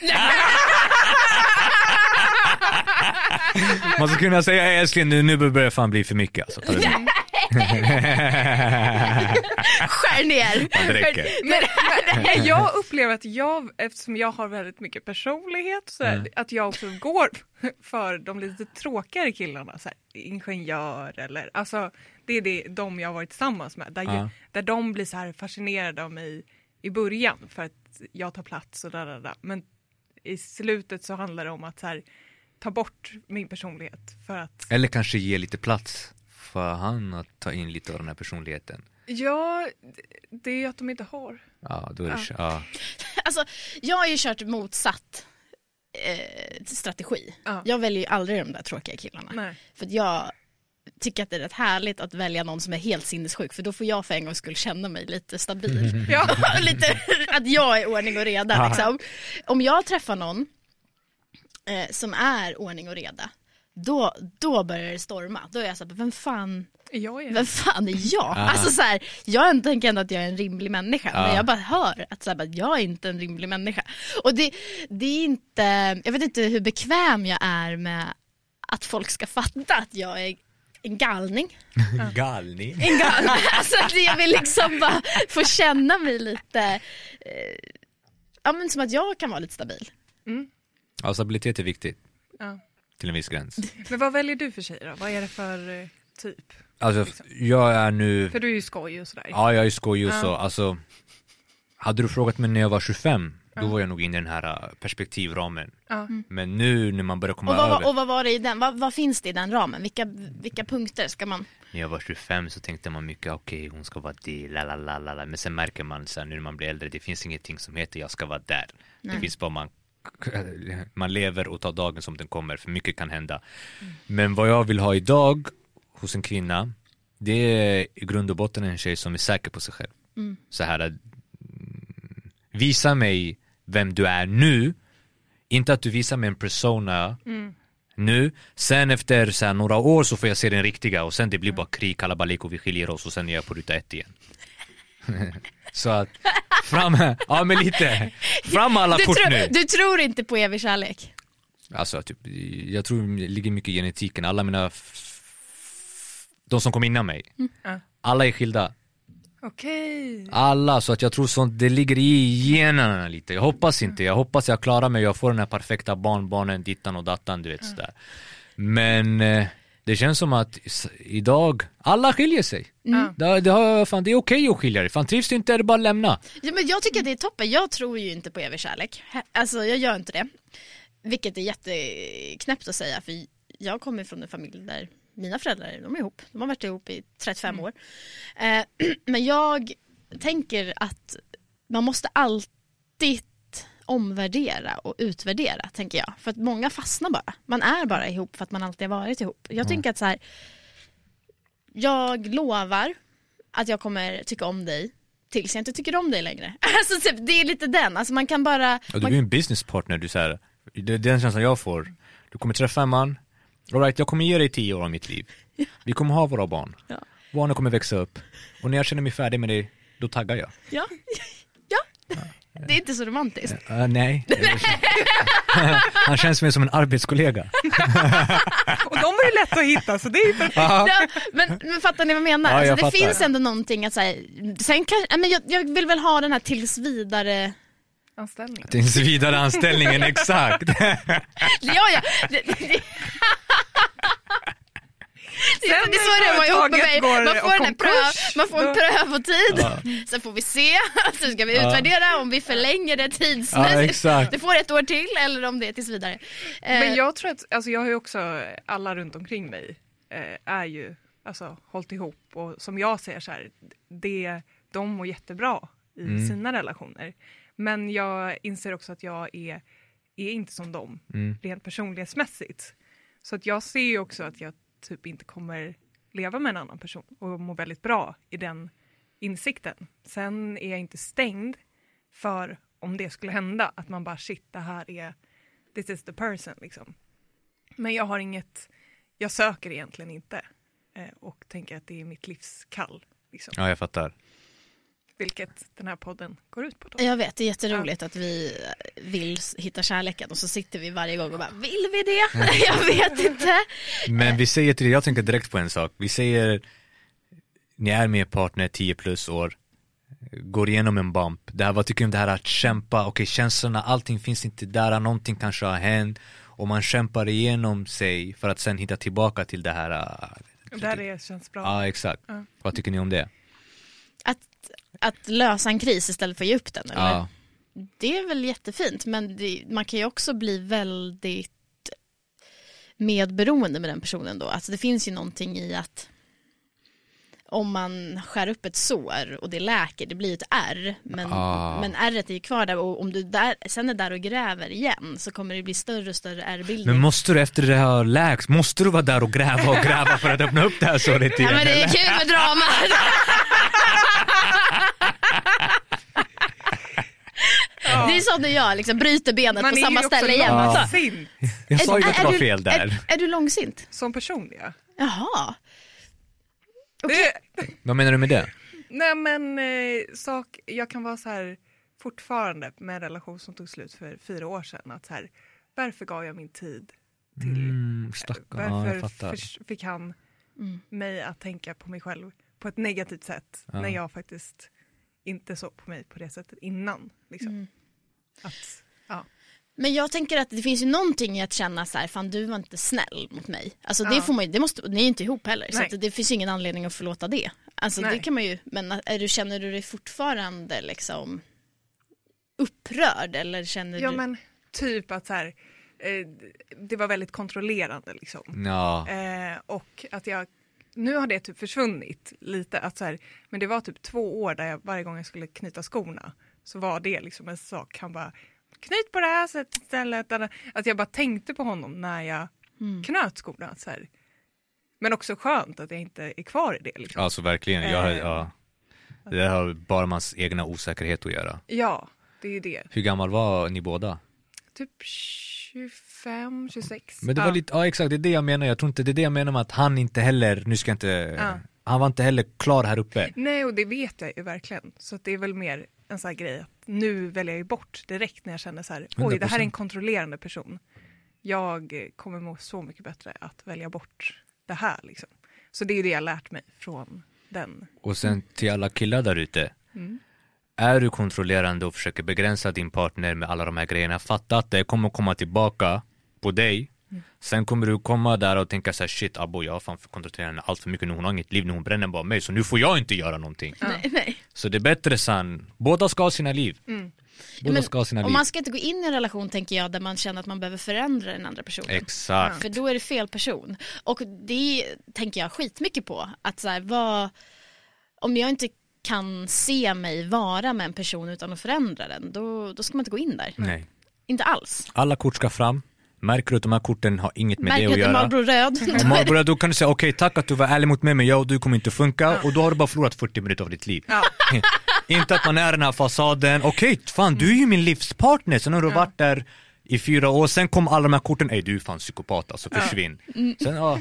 Man ska kunna säga "Hej, älskling nu, nu börjar det fan bli för mycket alltså. Ta det lugnt." <laughs> Skär ner. Ja, det räcker. Men, men jag upplever att jag, eftersom jag har väldigt mycket personlighet, så här, att jag också går <laughs> för de lite tråkigare killarna. Så här, ingenjör eller, alltså det är det, de jag har varit tillsammans med. Där, Ja. där de blir så här fascinerade av mig i början för att jag tar plats och där, där, där. Men i slutet så handlar det om att så här, ta bort min personlighet för att Eller kanske ge lite plats för han att ta in lite av den här personligheten. Ja, det är ju att de inte har. Ja, då är det, ja. <laughs> Alltså, jag har ju kört motsatt eh, strategi. Ja. Jag väljer ju aldrig de där tråkiga killarna. Nej. För att jag tycker att det är rätt härligt att välja någon som är helt sinnessjuk för då får jag för en gång skull känna mig lite stabil. <laughs> Ja. <laughs> lite, att jag är ordning och reda liksom. Om jag träffar någon eh, som är ordning och reda då, då börjar det storma. Då är jag så här, vem fan, Jag är vem fan är jag? Alltså så här, jag tänker ändå att jag är en rimlig människa men jag bara hör att så här, jag är inte en rimlig människa. Och det, det är inte, jag vet inte hur bekväm jag är med att folk ska fatta att jag är en galning. <laughs> Galning. En galning. <laughs> Alltså att jag vill liksom bara få känna mig lite, eh, ja men som att jag kan vara lite stabil. Ja, stabilitet är viktigt. Ja. Till en viss gräns. <laughs> Men vad väljer du för tjejer då? Vad är det för eh, typ? Alltså, jag är nu, För du är ju skoj och sådär. ja jag är skojig och så, alltså Hade du frågat mig när jag var 25, då var jag nog inne i den här äh, perspektivramen. Ja. Men nu när man börjar komma Och vad, över, och vad var det i den, vad, vad finns det i den ramen? Vilka, vilka punkter ska man? när jag var 25 så tänkte man mycket, okej hon ska vara det, la la la la la. Men sen märker man sen nu när man blir äldre, det finns ingenting som heter jag ska vara där. Det finns bara man man lever och tar dagen som den kommer, för mycket kan hända. Men vad jag vill ha idag hos en kvinna, det är i grund och botten en tjej som är säker på sig själv. Så här, mm, visa mig vem du är nu, inte att du visar mig en persona nu, sen efter så här, några år så får jag se den riktiga och sen det blir bara krig, kalabalik och vi skiljer oss och sen är jag på ruta ett igen. <laughs> så att, fram, ja men lite, fram alla Du, kort tror- nu. du tror inte på evig kärlek? Alltså, typ, jag tror det ligger mycket i genetiken. Alla mina, de som kom innan mig, Ja. alla är skilda. Okej. Alla, så att jag tror sånt, det ligger i generna lite. Jag hoppas inte, jag hoppas jag klarar mig, jag får den här perfekta barnbarnen, dittan och dattan, du vet sådär. Men eh, det känns som att idag, alla skiljer sig. Ja. Det, det, har, fan, det är okej att skilja dig, fan trivs du inte är det bara att lämna. Ja, men jag tycker att det är toppen. Jag tror ju inte på evig kärlek. Alltså jag gör inte det. Vilket är jätteknäppt att säga för jag kommer från en familj där mina föräldrar, de är ihop. De har varit ihop i 35 år. Eh, <clears throat> men jag tänker att man måste alltid omvärdera och utvärdera, tänker jag. För att många fastnar bara. Man är bara ihop för att man alltid har varit ihop. Jag tänker att så här, jag lovar att jag kommer tycka om dig tills jag inte tycker om dig längre. <laughs> Alltså typ, det är lite den, alltså man kan bara... Ja, du är ju en businesspartner, du så här, det är den känslan jag får. Du kommer träffa en man, alright jag kommer ge dig tio år av mitt liv. Vi kommer ha våra barn. Ja. Barnen kommer växa upp. Och när jag känner mig färdig med dig, då taggar jag. ja, <laughs> ja. Det är inte så romantiskt. Uh, nej. <laughs> <laughs> Han känns mer som en arbetskollega. <laughs> Och de är ju lätta att hitta så det är ju perfekt. Ja, men, men fattar ni vad jag menar? Ja, jag alltså, det fattar. finns ändå någonting att säga, sen kan, ja, men jag, jag vill väl ha den här tills vidare, Anställning. Tills vidare anställningen, exakt. ja ja. Det, det, Sen det är så det var ihop med mig. Man får, den pröv, man får en prövotid, sen får vi se, så ska vi Ja. utvärdera om vi förlänger det Ja, tidsmässigt. exakt. Du får ett år till eller om det är tills vidare. Eh, Men jag tror att, alltså jag har ju också, alla runt omkring mig eh, är ju, alltså hållit ihop och som jag ser så här, det, de mår jättebra i Mm. sina relationer. Men jag inser också att jag är, är inte som dem, Mm. rent personlighetsmässigt. Så att jag ser ju också att jag typ inte kommer leva med en annan person och må väldigt bra i den insikten. Sen är jag inte stängd för om det skulle hända, att man bara shit, det här är this is the person liksom. Men jag har inget, jag söker egentligen inte eh, och tänker att det är mitt livskall. Liksom. Ja, jag fattar. Vilket den här podden går ut på. Då. Jag vet, det är jätteroligt att vi vill hitta kärleken och så sitter vi varje gång och bara, vill vi det? <laughs> Jag vet inte. Men vi säger till dig, jag tänker direkt på en sak. Vi säger, ni är med partner 10 plus år, går igenom en bump. Det här, vad tycker du om det här att kämpa? Okej, känslorna, allting finns inte där, någonting kanske har hänt. Och man kämpar igenom sig för att sen hitta tillbaka till det här. äh, där är, känns bra. Ja, exakt. Ja. Vad tycker ni om det? Att, lösa en kris istället för att ge upp den. Eller? Ja, Det är väl jättefint men det, man kan ju också bli väldigt medberoende med den personen då. Alltså det finns ju någonting i att om man skär upp ett sår och det läker, det blir ett ärr. Men, Ah. men ärret är ju kvar där och om du där, sen är där och gräver igen så kommer det bli större och större ärrbildning. men måste du efter det här läks, måste du vara där och gräva och gräva för att öppna upp det här såret igen? Ja men det är kul med drama. <laughs> Det är så du gör, liksom bryter benet Man på är samma ju också ställe igen. Ja. Alltså, långsint Jag sa ju är- att det är var fel där. Är, är du långsint? som person. Ja. Jaha. Det, Vad menar du med det? nej men eh, sak, jag kan vara så här fortfarande med en relation som tog slut för fyra år sedan. Att så här, varför gav jag min tid till Mm, stackarn, ja, Varför jag förs- fick han Mm. mig att tänka på mig själv på ett negativt sätt Ja. när jag faktiskt inte såg på mig på det sättet innan. Liksom. Mm. Att, ja. Men jag tänker att det finns ju någonting i att känna så här, fan du var inte snäll mot mig. Alltså det Ja. får man ju, det måste, ni är ju inte ihop heller. Så Nej. att det finns ju ingen anledning att förlåta det. Alltså det Nej. kan man ju, men är du, känner du dig fortfarande liksom upprörd eller känner ja du? men typ att så här, eh, det var väldigt kontrollerande liksom. Ja, Eh, och att jag, nu har det typ försvunnit lite. Att så här, men det var typ två år där jag varje gång jag skulle knyta skorna så var det liksom en sak. Han bara knyt på det här sättet istället. Eller Att jag bara tänkte på honom när jag Mm. knöt skorna. Så här. Men också skönt att jag inte är kvar i det. Liksom. alltså verkligen. Jag, Eh. ja. Det har bara mans egna osäkerhet att göra. Ja, det är ju det. Hur gammal var ni båda? Typ 25, 26. Men det var ja. lite, ja exakt det är det jag menar, jag tror inte det är det jag menar med att han inte heller, nu ska jag inte, Ja. han var inte heller klar här uppe. Nej, och det vet jag ju verkligen. Så att det är väl mer en sån här grej att nu väljer jag ju bort direkt när jag känner så här, oj det här är en 100%. kontrollerande person. Jag kommer må så mycket bättre att välja bort det här liksom. Så det är det jag lärt mig från den. Och sen till alla killar där ute. Mm. Är du kontrollerande och försöker begränsa din partner med alla de här grejerna, fatta att det kommer komma tillbaka på dig Sen kommer du komma där och tänka så här, shit Abbo jag har fan kontrollerat henne allt för mycket nu, hon har inget liv nu, hon bränner bara mig så nu får jag inte göra någonting. Nej, nej. Så det är bättre sen, båda ska ha sina liv. Båda Men, ska ha sina och liv. man ska inte gå in i en relation tänker jag där man känner att man behöver förändra den andra personen. Exakt. För då är det fel person. Och det tänker jag skitmycket på. Att så här, vad, om jag inte kan se mig vara med en person utan att förändra den, då, då ska man inte gå in där. Nej. Inte alls. Alla kort ska fram. Märker du att de här korten har inget med Märker det att du att göra? Marlboro röd? Man börjar, då kan du säga okej tack att du var ärlig mot mig men jag och du kommer inte funka och då har du bara förlorat 40 minuter av ditt liv. Ja. <laughs> inte att man är den här fasaden, okej fan du är ju min livspartner, sen har du varit där i fyra år, sen kom alla de här korten, ej du är fan psykopat alltså försvinn. Sen ja,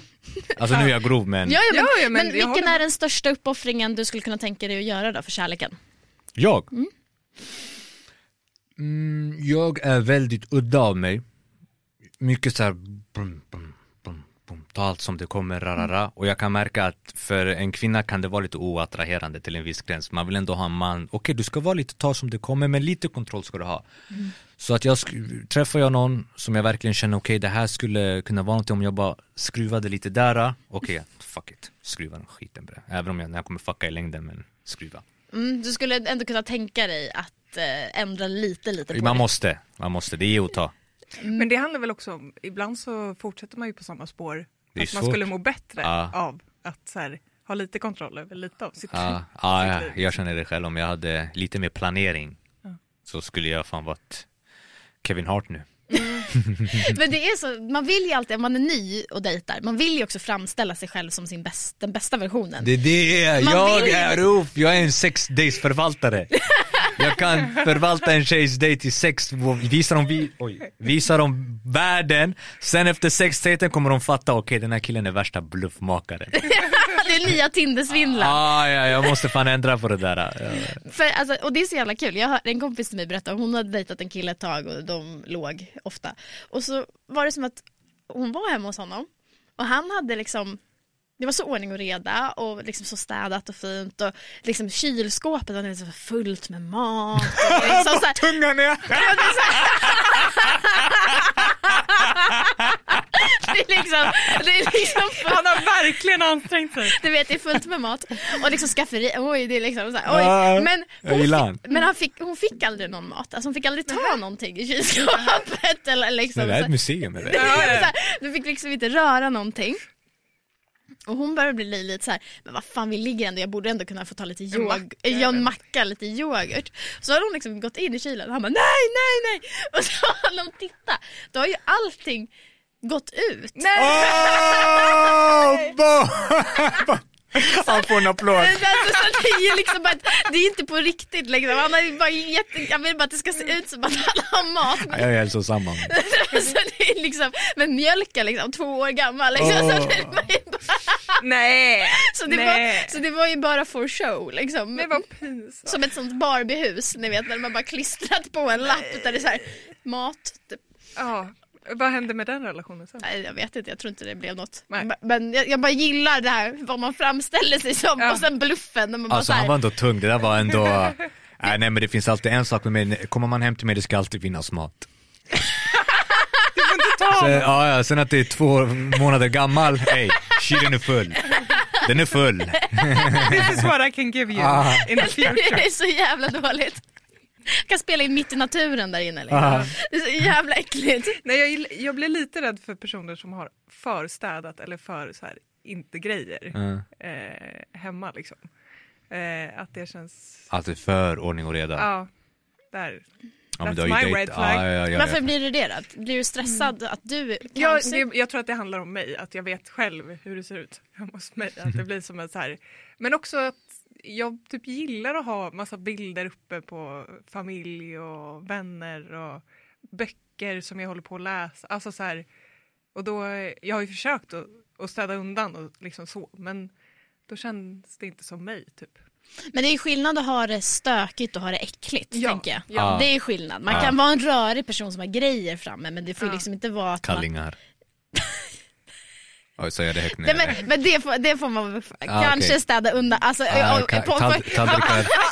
alltså nu är jag grov men Ja, ja, men, Ja, ja, men men vilken håller är den största uppoffringen du skulle kunna tänka dig att göra då för kärleken? jag? Mm, jag är väldigt udda av mig. Mycket så här, brum, brum, brum, ta allt som det kommer, rarara. Och jag kan märka att för en kvinna kan det vara lite oattraherande till en viss gräns. Man vill ändå ha en man, okej du ska vara lite, ta som det kommer, men lite kontroll ska du ha. Så att jag, träffar jag någon som jag verkligen känner, okej det här skulle kunna vara någonting om jag bara skruvade lite där, okej, fuck it, skruva den skiten det. Även om jag, jag kommer fucka i längden, men skruva. Mm, du skulle ändå kunna tänka dig att eh, ändra lite, lite på Man det. måste, man måste, det är att ta. Men det handlar väl också om, ibland så fortsätter man ju på samma spår. Att man svårt. skulle må bättre Ja. av att så här, ha lite kontroll över lite av sitt Ja, <laughs> ja, sitt ja, liv. jag känner det själv. Om jag hade lite mer planering så skulle jag fan varit Kevin Hart nu. <laughs> Men det är så, man vill ju alltid, om man är ny och dejtar, man vill ju också framställa sig själv som sin bäst, den bästa versionen. Det är det, Man jag vill är Roof, jag är en sex days förvaltare. <laughs> Jag kan förvalta en tjejs dejt i sex, visa dem, vi, oj, visa dem världen, sen efter sex dejten kommer de fatta, okej den här killen är värsta bluffmakaren. <laughs> det är nya Tindersvindlaren. Ah, ja, jag måste fan ändra på det där. Ja. För, alltså, och det är så jävla kul, jag hörde en kompis till mig berätta, hon hade dejtat en kille ett tag och de låg ofta. Och så var det som att hon var hemma hos honom och han hade liksom det var så ordning och reda och liksom så städat och fint och liksom kylskåpet var liksom fullt med mat. Och <laughs> liksom så här, Tungan <laughs> är... <laughs> det är liksom, det är liksom Han har verkligen ansträngt sig. Du vet det är fullt med mat och liksom skafferi, oj det är liksom så här, oj. Men, hon fick, men han fick, hon fick aldrig någon mat, alltså hon fick aldrig ta någonting i kylskåpet eller liksom Det här är ett museum eller? Du fick liksom inte röra någonting. Och hon började bli lite så här, men vad fan vi ligger ändå, jag borde ändå kunna få ta lite yoghurt, en eller? macka, lite yoghurt. Så har hon liksom gått in i kylen och han bara nej, nej, nej. Och så <laughs> har hon tittat, då har ju allting gått ut. <laughs> Åh, bo- <laughs> <laughs> Han får en applåd. Alltså, så det är liksom bara, det är inte på riktigt liksom. Han, har bara jätte, vill bara att det ska se ut som att han har mat. Ja, Jag är hälsosam. <laughs> så det är liksom, men mjölken liksom, två år gammal liksom. Så, Åh. det var ju bara, Nej, så, det nej. var, så det var ju bara for show liksom. Det var pinsamt. Som ett sånt Barbiehus, ni vet när man bara klistrat på en lapp där det är så här, mat. Typ. Ja, vad hände med den relationen sen? Nej, jag vet inte, jag tror inte det blev något. Nej. Men- jag, jag bara gillar det här, vad man framställer sig som Ja. och sen bluffen. När man bara Alltså så här, han var ändå tung, det där var ändå Nej, nej men det finns alltid en sak med mig, kommer man hem till mig det ska alltid finnas mat. <laughs> Så, ja, ja, sen att det är två månader gammal, hej, kylen är full. Den är full. This is what I can give you Ah. in the future. <laughs> Det är så jävla dåligt. Kan spela in mitt i naturen där inne. Liksom. Ah. Det är så jävla äckligt. Nej, jag, jag blir lite rädd för personer som har förstädat eller för så här, inte grejer Ja. eh, hemma liksom. Eh, att det känns, Alltid för ordning och reda. ja, där. Ja, men That's my red flag. Ja, ja, ja, Varför ja. blir du det då? Blir du stressad att du Jag, det, jag tror att det handlar om mig, att jag vet själv hur det ser ut hemma hos mig. Att det blir som en så här, men också att jag typ gillar att ha massa bilder uppe på familj och vänner och böcker som jag håller på att läsa. Alltså så här, och då, jag har ju försökt att, att städa undan och liksom så, men då känns det inte som mig typ. Men det är skillnad att ha det stökigt och ha det äckligt, Ja, tänker jag. ja. Det är skillnad. Man Ja. kan vara en rörig person som har grejer framme men det får ju Ja. liksom inte vara att man... Oj, så jag det högt Nej, ner. men, men det, får, det får man Ah, kanske okej. städa undan. Alltså, Ah, och- på-. Han,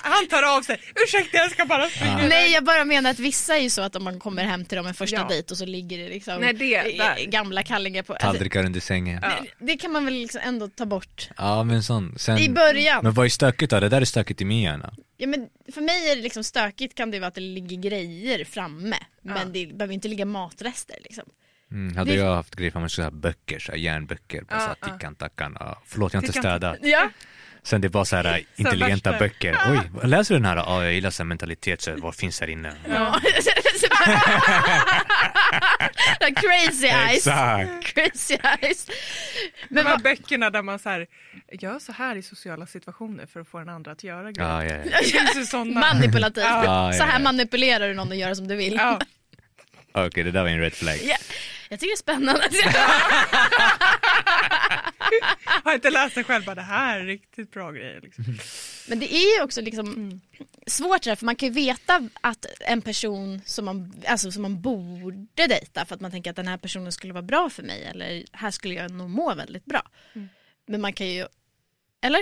han tar av sig. Ursäkta jag ska bara springa. Nej jag bara menar att vissa är ju så att om man kommer hem till dem en första Ja. dejt och så ligger det liksom Nej, det- gamla kallingar på. Alltså, Tallrikar under sängen. Ja, det, det kan man väl liksom ändå ta bort. men sån. Sen... I början. Men vad är stökigt då? Det där är stökigt i min hjärna. Ja, men för mig är det liksom stökigt kan det vara att det ligger grejer framme. Men det behöver inte ligga matrester liksom. Mm, hade Det- jag haft grejer för man skulle ha böcker, så här, järnböcker, bara så här, ja. tickan tackan. Ja. Förlåt jag har inte städat. Ja. Sen det var så här <laughs> intelligenta värsta. böcker. Oj, läser du den här? Ja, jag gillar så här mentalitet, så vad finns här inne? ja. <laughs> Crazy eyes. Exakt. <laughs> Crazy eyes. De Men här vad, böckerna där man så här, gör så här i sociala situationer för att få den andra att göra grejer. Ja, ja, ja. Manipulativt. Ja, Så här manipulerar du någon att göra som du vill. Ja. Okej, det där var en red flag. Ja. Jag tycker det är spännande. <laughs> Har inte läst den själv, bara det här är riktigt bra grejer. Liksom. Men det är ju också liksom svårt det där, för man kan ju veta att en person som man, alltså, som man borde dejta för att man tänker att den här personen skulle vara bra för mig eller här skulle jag nog må väldigt bra. Men man kan ju, eller?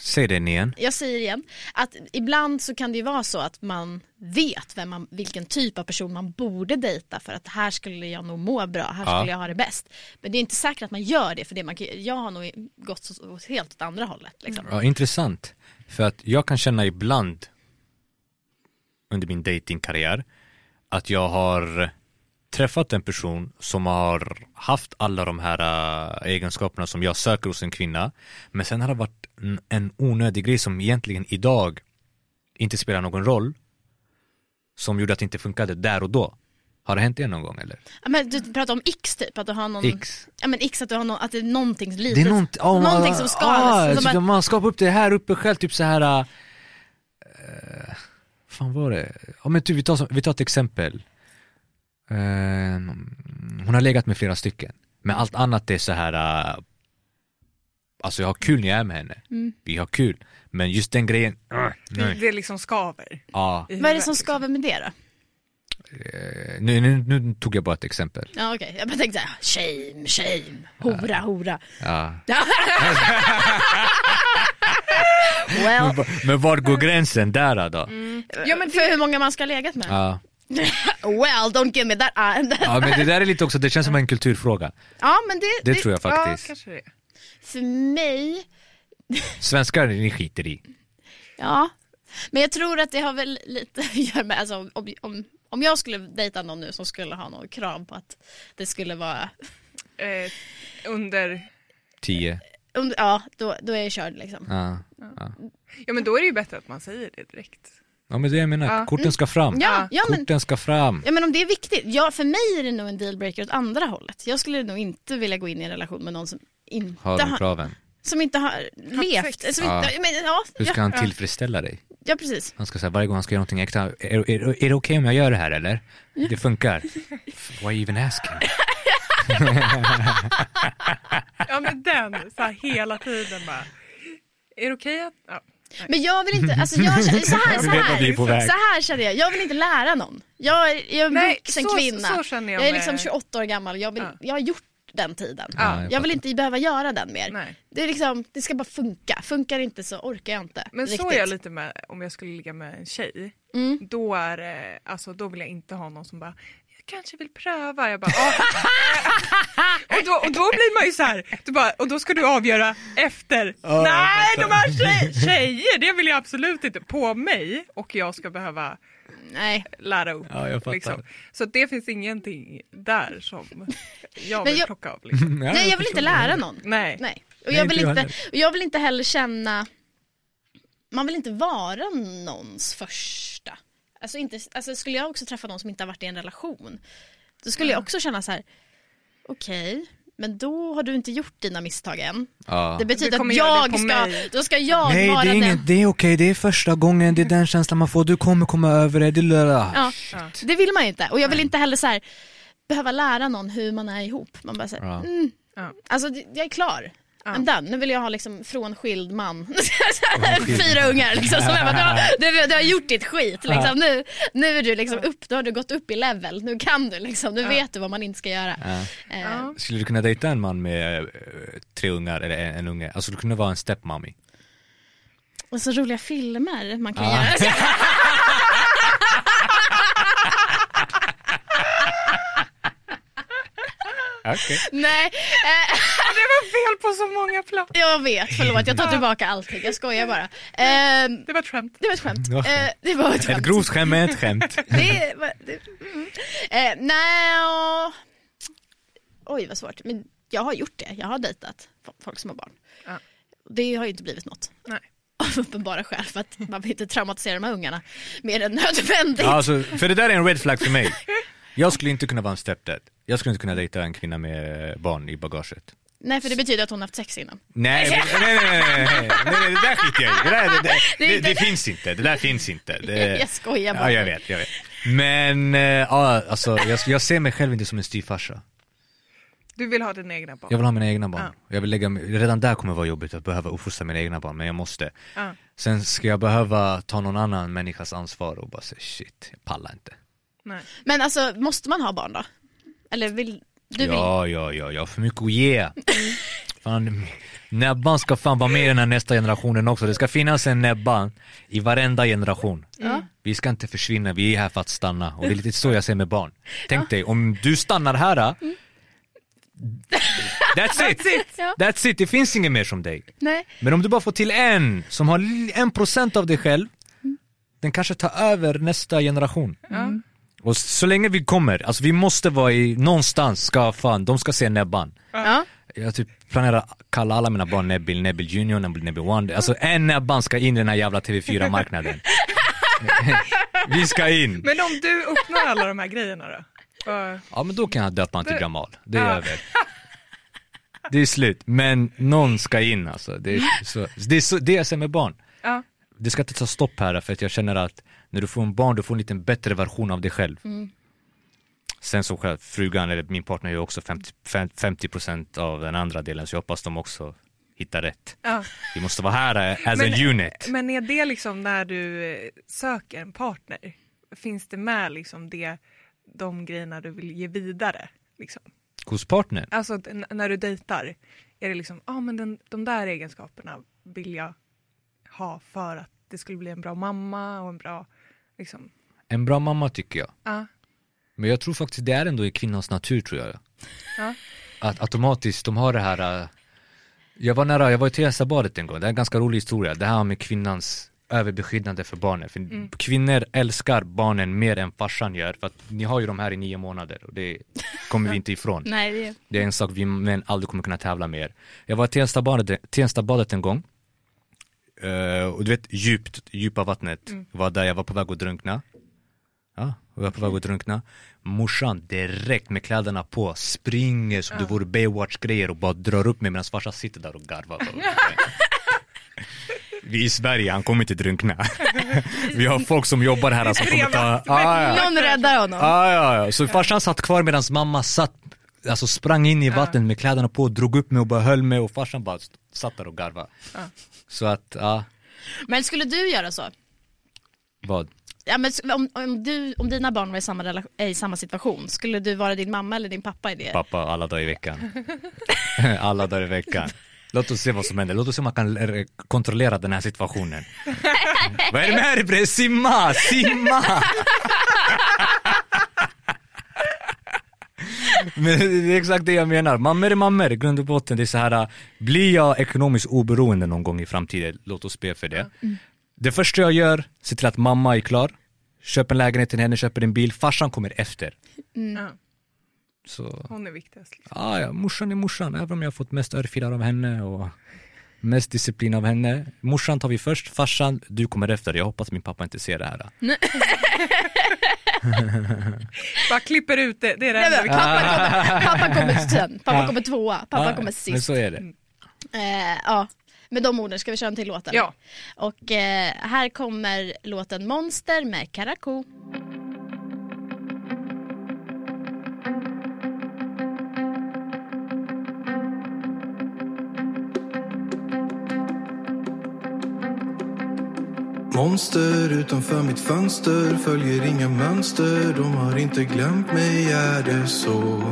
Säg den igen. Jag säger igen, att ibland så kan det ju vara så att man vet vem man, vilken typ av person man borde dejta för att här skulle jag nog må bra, här Ja. skulle jag ha det bäst. Men det är inte säkert att man gör det för det man jag har nog gått åt helt åt andra hållet. Liksom. Ja, intressant. För att jag kan känna ibland under min datingkarriär att jag har träffat en person som har haft alla de här äh, egenskaperna som jag söker hos en kvinna. Men sen har det varit en, en onödig grej som egentligen idag inte spelar någon roll. Som gjorde att det inte funkade där och då. Har det hänt er någon gång eller? Ja, men du pratar om X typ, att du har någon X. Ja men X att du har någon, att det är någonting litet, Det är nånt, oh, någonting som skadas. Ah, som bara, Man skapar upp det här uppe själv, typ så här. Uh, fan var det? Ja men typ, vi, tar, vi tar ett exempel. Eh, hon har legat med flera stycken. Men allt annat är så här. Uh, alltså jag har kul när jag är med henne. Mm. Vi har kul. Men just den grejen, uh, Det, nej. det liksom skaver. Ja, vad är det som liksom. skaver med det då? eh, nu, nu, nu tog jag bara ett exempel. Ja okej, jag bara tänkte såhär, shame, shame, hora, hora. Ja. <laughs> well, Men var går gränsen där då? ja, men för hur många man ska ha legat med. Ja. <laughs> Well, don't give me that. Uh, <laughs> ja men det där är lite också, det känns som en kulturfråga. ja men det, Det tror jag Ja, faktiskt. kanske det. för mig, Svenskar, ni skiter i. ja. Men jag tror att det har väl lite att göra med, alltså, om, om, om jag skulle dejta någon nu som skulle ha något krav på att det skulle vara, Eh, under, Tio. under, ja då, då är jag körd liksom. Ja. ja men då är det ju bättre att man säger det direkt. Ja men det jag menar, Ja. korten ska fram. Ja, ja men Korten ska fram. Ja men om det är viktigt, ja för mig är det nog en dealbreaker åt andra hållet. Jag skulle nog inte vilja gå in i en relation med någon som inte Har har, de kraven. som inte har levt. Som Ja. inte, men, ja, Hur ska ja, han tillfredsställa dig? ja precis. Han ska säga varje gång han ska göra någonting äkta, är, är, är, är det okej om jag gör det här eller? Det funkar. <laughs> Why even asking? <laughs> Ja men den, så här hela tiden bara. Är det okej att... Ja. Men jag vill inte, alltså jag, känner- så här, så <laughs> här, så här känner jag, jag vill inte lära någon. Jag, är- jag är en Nej, vuxen så- kvinna. så känner jag jag är med- liksom 28 år gammal, jag, vill, Ja. jag har gjort den tiden. Ja, jag jag vill inte behöva göra den mer. Nej. Det, är liksom, det ska bara funka, funkar inte så orkar jag inte. Men riktigt. så är jag lite med om jag skulle ligga med en tjej. Mm. Då, är, det- alltså, då vill jag inte ha någon som bara kanske vill pröva. Jag bara, <laughs> och, då, och då blir man ju så här, du bara, och då ska du avgöra efter. Nej, de här tjej, tjejer, det vill jag absolut inte på mig och jag ska behöva Nej. lära upp. Ja, jag fattar. liksom. Så det finns ingenting där som jag vill jag- plocka av. Liksom. <laughs> Nej jag vill inte lära någon. Nej. Nej. Och jag, vill jag inte, och jag vill inte heller känna, man vill inte vara någons första. Alltså, inte, alltså skulle jag också träffa någon som inte har varit i en relation, då skulle jag också känna så här, okej, men då har du inte gjort dina misstag än. Ja. Det betyder att jag ska, mig. då ska jag Nej, vara det är, den. inget, det är okej, det är första gången, det är den känslan man får, du kommer komma över det, det löra. Ja, Ja. det vill man ju inte. Och jag vill inte heller så här, behöva lära någon hur man är ihop. Man bara säger, Ja. mm, Ja. alltså jag är klar. I'm done. Nu vill jag ha liksom frånskild man. <laughs> Fyra ungar liksom. Som jag bara, du, har, <laughs> du, du har gjort ditt skit liksom. nu, nu är du liksom upp, då har du gått upp i level. Nu kan du liksom, nu vet du vad man inte ska göra. Eh. Skulle du kunna dejta en man med eh, tre ungar eller en, en unge? Alltså du kunde vara en stepmommy. Och så roliga filmer man kan göra. <laughs> Okej. <laughs> Nej, eh, <laughs> Det var fel på så många plan. jag vet, förlåt jag tar tillbaka allting, jag skojar bara. Eh, Det var ett skämt. det var ett skämt. Det var ett Eh, skämt. det var ett Ett skämt. grovt skämt med ett skämt. <laughs> Det, var- det, mm. eh, nej, och, oj vad svårt. Men jag har gjort det, jag har dejtat folk som har barn. Ja. Det har ju inte blivit något. Nej. Av uppenbara skäl för att man vill inte traumatisera de här ungarna mer än nödvändigt. Ja, alltså, för det där är en red flag för mig. Jag skulle inte kunna vara en stepdad. Jag skulle inte kunna dejta en kvinna med barn i bagaget. Nej för det betyder att hon har haft sex innan. Nej, men- nej, nej, nej, nej, nej, nej, nej, det där skiter jag i. Det, där, det, det, Det det, inte- det finns inte, det där finns inte. Det, Jag skojar bara. Ja, jag vet, jag vet. Men, eh, ja, alltså, jag, jag ser mig själv inte som en styvfarsa. Du vill ha dina egna barn. Jag vill ha mina egna barn. Ja. Jag vill lägga, redan där kommer det vara jobbigt att behöva uppfostra mina egna barn, men jag måste. Ja. Sen ska jag behöva ta någon annan människas ansvar och bara säga shit, jag pallar inte. Nej. Men alltså måste man ha barn då? Eller vill du vill? Ja, ja, ja, jag har för mycket att ge. Fan, Nebban ska fan vara med i den här nästa generationen också. Det ska finnas en Nebban i varenda generation. Ja. Vi ska inte försvinna, vi är här för att stanna. Och det är lite så jag ser med barn. Tänk dig, om du stannar här, <laughs> that's it! Ja. That's it, det finns ingen mer som dig. Nej. Men om du bara får till en som har en procent av dig själv, den kanske tar över nästa generation. Ja. Och så länge vi kommer, alltså vi måste vara i, någonstans ska fan, de ska se Nebban. Ja. Jag typ planerar att kalla alla mina barn Nebil, Nebil Junior, Nebil, Nebil One. Alltså en Nebban ska in i den här jävla TV4-marknaden. <laughs> vi ska in. Men om du uppnår alla de här grejerna då? Vad- Ja men då kan jag döpa honom till Det- Gamal. Det är Ja. över. Det är slut. Men någon ska in alltså. Det är så, det är så, det jag ser med barn. Ja. Det ska inte ta stopp här för att jag känner att när du får en barn, du får en lite bättre version av dig själv. Sen så själv, frugan eller min partner gör också 50, fem- 50% av den andra delen så jag hoppas de också hittar rätt. Ja. Vi måste vara här eh, as Men- a unit. Men är det liksom när du eh, söker en partner, finns det med liksom det, de grejerna du vill ge vidare? Liksom? Hos partnern. Alltså när du dejtar, är det liksom, ja ah, men den, de där egenskaperna vill jag ha för att det skulle bli en bra mamma och en bra, liksom, En bra mamma tycker jag. ja. Men jag tror faktiskt det är ändå i kvinnans natur tror jag. Ja. Att automatiskt, de har det här äh, Jag var nära, jag var i Teresabadet en gång, det är en ganska rolig historia. Det här med kvinnans överbeskyddande för barnen. För Mm. kvinnor älskar barnen mer än farsan gör. För att ni har ju de här i nio månader och det kommer vi <laughs> inte ifrån. Nej, det är... Det är en sak vi män aldrig kommer kunna tävla med er. Jag var i Tenstabadet, Tenstabadet en gång. Eh, och du vet djupt, djupa vattnet. Var där jag var på väg att drunkna. Ja, jag var på väg att drunkna. Morsan direkt med kläderna på springer som det vore Baywatch-grejer och bara drar upp mig medan farsan sitter där och garvar. <laughs> Vi är i Sverige, han kommer inte drunkna. <laughs> Vi har folk som jobbar här som kommer ta... Ah, ja. Någon räddar honom. Ah, ja, ja. Så farsan satt kvar medan mamma satt, alltså sprang in i vattnet med kläderna på, drog upp mig och bara höll mig och farsan bara satt där och garvade. Så att, ja, Men skulle du göra så? vad? Ja, men om, om, du, om dina barn var i samma, rela- eh, i samma situation, skulle du vara din mamma eller din pappa i det? Pappa alla dagar i veckan. <laughs> alla dagar i veckan. Låt oss se vad som händer, låt oss se om man kan eh, kontrollera den här situationen. <laughs> vad är det med dig? Simma, simma! <laughs> Men det är exakt det jag menar, mammor är mammor i grund och botten. Det är så här, blir jag ekonomiskt oberoende någon gång i framtiden, låt oss be för det. Det första jag gör, se till att mamma är klar, köper en lägenhet till henne, köper en bil, farsan kommer efter. Ja, Så, hon är viktigast. Liksom. ah, ja, morsan är morsan, även om jag har fått mest örfilar av henne och mest disciplin av henne. Morsan tar vi först, farsan, du kommer efter. Jag hoppas min pappa inte ser det här. <laughs> Bara klipper ut det, det är det Nej, enda men, vi pappa, kommer, <laughs> pappa kommer sen, pappa kommer tvåa, pappa kommer Men sist. så är det. Eh, ja, med de orden ska vi köra en till låt? Ja. Och eh, här kommer låten Monster med Karakou. Monster utanför mitt fönster Följer inga mönster, de har inte glömt mig, är det så?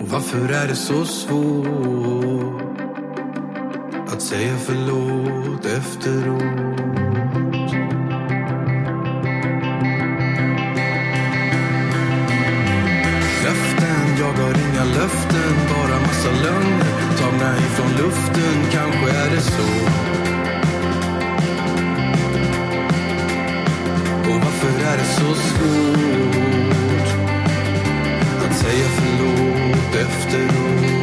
Och varför är det så svårt att säga förlåt efteråt? Löften, jag har inga löften, bara massa lögner tagna ifrån luften, kanske är det så. Och varför är det så svårt att säga förlåt efteråt?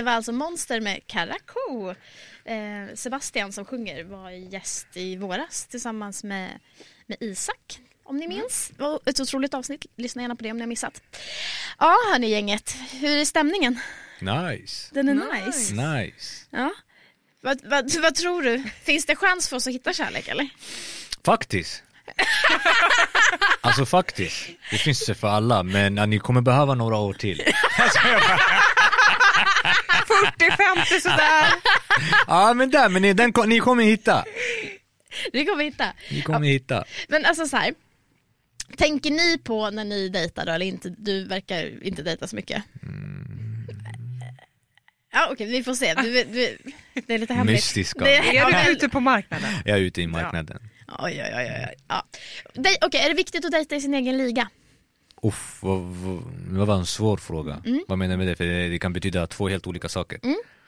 Det var alltså Monster med Karakou. Eh, Sebastian som sjunger var gäst i våras tillsammans med, med Isak. Om ni minns. Det var ett otroligt avsnitt. Lyssna gärna på det om ni har missat. Ja, hörni gänget. Hur är stämningen? Nice. Den är nice. Nice. Ja. Vad, vad, vad tror du? Finns det chans för oss att hitta kärlek eller? Faktiskt. <laughs> Alltså faktiskt. Det finns det för alla, men ja, ni kommer behöva några år till. <laughs> 40-50 sådär. Ja men där, men ni, den, ni kommer hitta. Det kommer hitta. Ni kommer hitta. Men alltså så här. Tänker ni på när ni dejtar då eller inte? Du verkar inte dejta så mycket. Ja okej, vi får se. Du, du, det är lite hemligt. Mystiska. Det Är ja, du ute på marknaden? Jag är ute i marknaden. Oj, oj, oj, oj. Ja. Okej, är det viktigt att dejta i sin egen liga? Uff, vad, vad, vad var en svår fråga. Vad menar du med det? För det, det kan betyda två helt olika saker.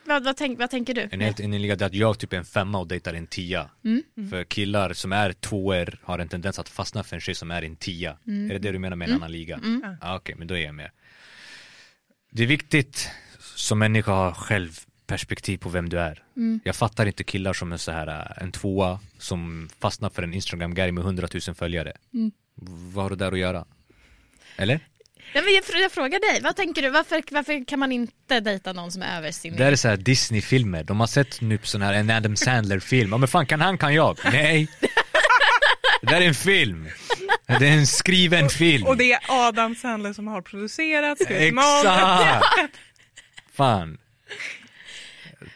Vad, vad, tänk, vad tänker du? En helt en liga där att jag typ är en femma och dejtar en tia. För killar som är tvåor har en tendens att fastna för en tjej som är en tia. Är det det du menar med en annan liga? Ah, Okej, men då är jag med. Det är viktigt som människa att ha självperspektiv på vem du är. Jag fattar inte killar som är så här äh, en tvåa som fastnar för en Instagram-guy med 100 000 följare. Vad har det där att göra? Eller? Nej, men jag, jag frågar dig, vad tänker du? Varför, varför kan man inte dejta någon som är över sin... Det här är så här Disney-filmer, de har sett nu på sån här en Adam Sandler-film, ja men fan kan han kan jag? Nej! Det där är en film! Det är en skriven film! Och det är Adam Sandler som har producerat, skrivit. Exakt! Fan.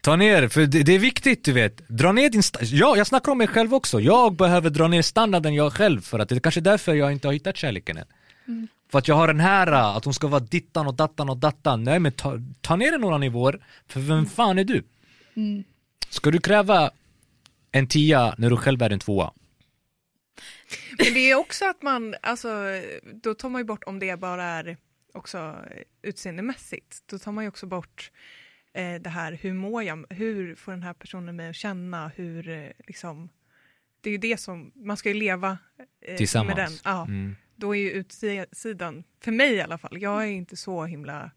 Ta ner, för det, det är viktigt du vet. Dra ner din Ja, jag snackar om mig själv också. Jag behöver dra ner standarden jag själv för att det är kanske därför jag inte har hittat kärleken än. För att jag har den här, att hon ska vara dittan och dattan och dattan. Nej men ta, ta ner den några nivåer, för vem fan är du? Ska du kräva en tia när du själv är en tvåa? Men det är också att man, alltså, då tar man ju bort om det bara är också utseendemässigt, då tar man ju också bort eh, det här, hur mår jag, hur får den här personen mig att känna, hur eh, liksom, det är ju det som, man ska ju leva eh, Tillsammans. med den. Ja, Mm. Då är ju utsidan, för mig i alla fall, jag är inte så himla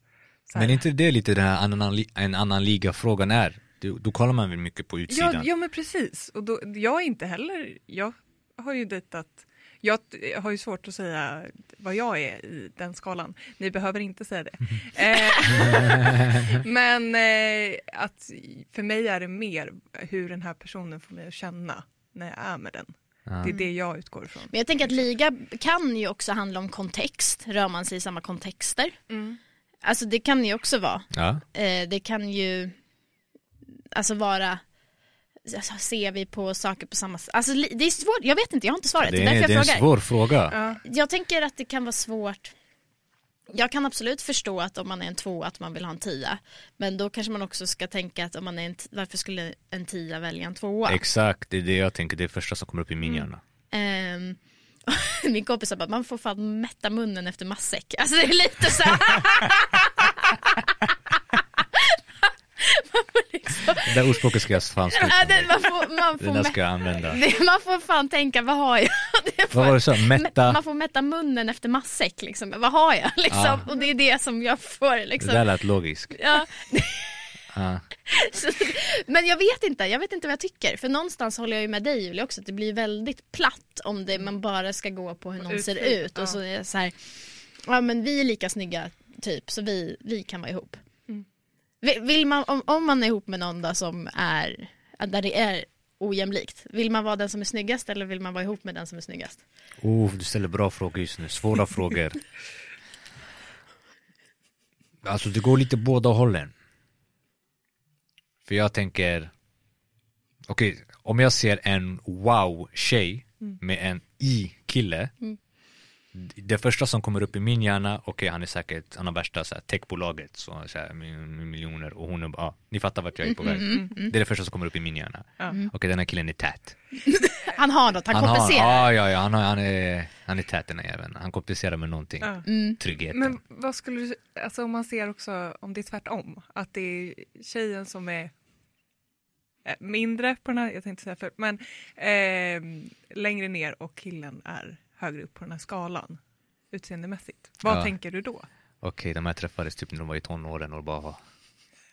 så Men är inte det lite den här annan, en annan liga-frågan är? Då, då kollar man väl mycket på utsidan? Ja, ja men precis. Och då, jag är inte heller, jag har ju dejtat, jag har ju svårt att säga vad jag är i den skalan. Ni behöver inte säga det. <laughs> eh, <laughs> men eh, att för mig är det mer hur den här personen får mig att känna när jag är med den. Ja. Det är det jag utgår ifrån. Men jag tänker att liga kan ju också handla om kontext, rör man sig i samma kontexter. Mm. Alltså det kan ju också vara. Ja. Eh, det kan ju alltså vara alltså, ser vi på saker på samma sätt? Alltså det är svårt, jag vet inte, jag har inte svaret. Det Det är är, därför det är en svår fråga. Ja. Jag tänker att det kan vara svårt. Jag kan absolut förstå att om man är en två att man vill ha en tia. Men då kanske man också ska tänka att om man är en varför skulle en tia välja en tvåa? Exakt, det är det jag tänker, det är det första som kommer upp i min hjärna. Ehm, <laughs> min kompis sa bara, man får fan mätta munnen efter matsäck. Alltså det är lite så här. <laughs> man <laughs> får liksom, Det där ordspråket ska jag fan sluta ja, det, man får, man Det får, där mä- ska jag använda. det, man får fan tänka, vad har jag? <laughs> Det är Vad var det så? Mätta? Man får mätta munnen efter matsäck liksom. Vad har jag <laughs> liksom? Ja. Och det är det som jag får Det liksom. där lät logiskt. Ja. Ja. Så, men jag vet inte, jag vet inte vad jag tycker. För någonstans håller jag ju med dig Julia också, att det blir väldigt platt om det, man bara ska gå på hur någon ser Utseendet, ut. Och ja. så är det så här, ja men vi är lika snygga typ, så vi, vi kan vara ihop. Mm. Vill, man, om, om man är ihop med någon då som är, där det är ojämlikt, vill man vara den som är snyggast eller vill man vara ihop med den som är snyggast? Oh, du ställer bra frågor just nu, svåra <laughs> frågor. Alltså det går lite båda hållen. För jag tänker, okej, om jag ser en wow-tjej med en i-kille. Det första som kommer upp i min hjärna, okej han är säkert, han har värsta så här, techbolaget, så, så här, miljoner och hon är bara, ja, ni fattar vart jag är på väg. Det är det första som kommer upp i min hjärna. Ja. Okej den här killen är tät. <laughs> Han har något, han, har, kompenserar. ja, ja, ja, han, har, han, är, han är tät den här jäveln. Han kompenserar med någonting. Ja. Tryggheten. Men vad skulle du, alltså om man ser också om det är tvärtom, att det är tjejen som är eh, mindre på den här, jag tänkte säga för, men eh, längre ner och killen är högre upp på den här skalan utseendemässigt. Vad Ja. tänker du då? Okej, de här träffades typ när de var i tonåren och bara har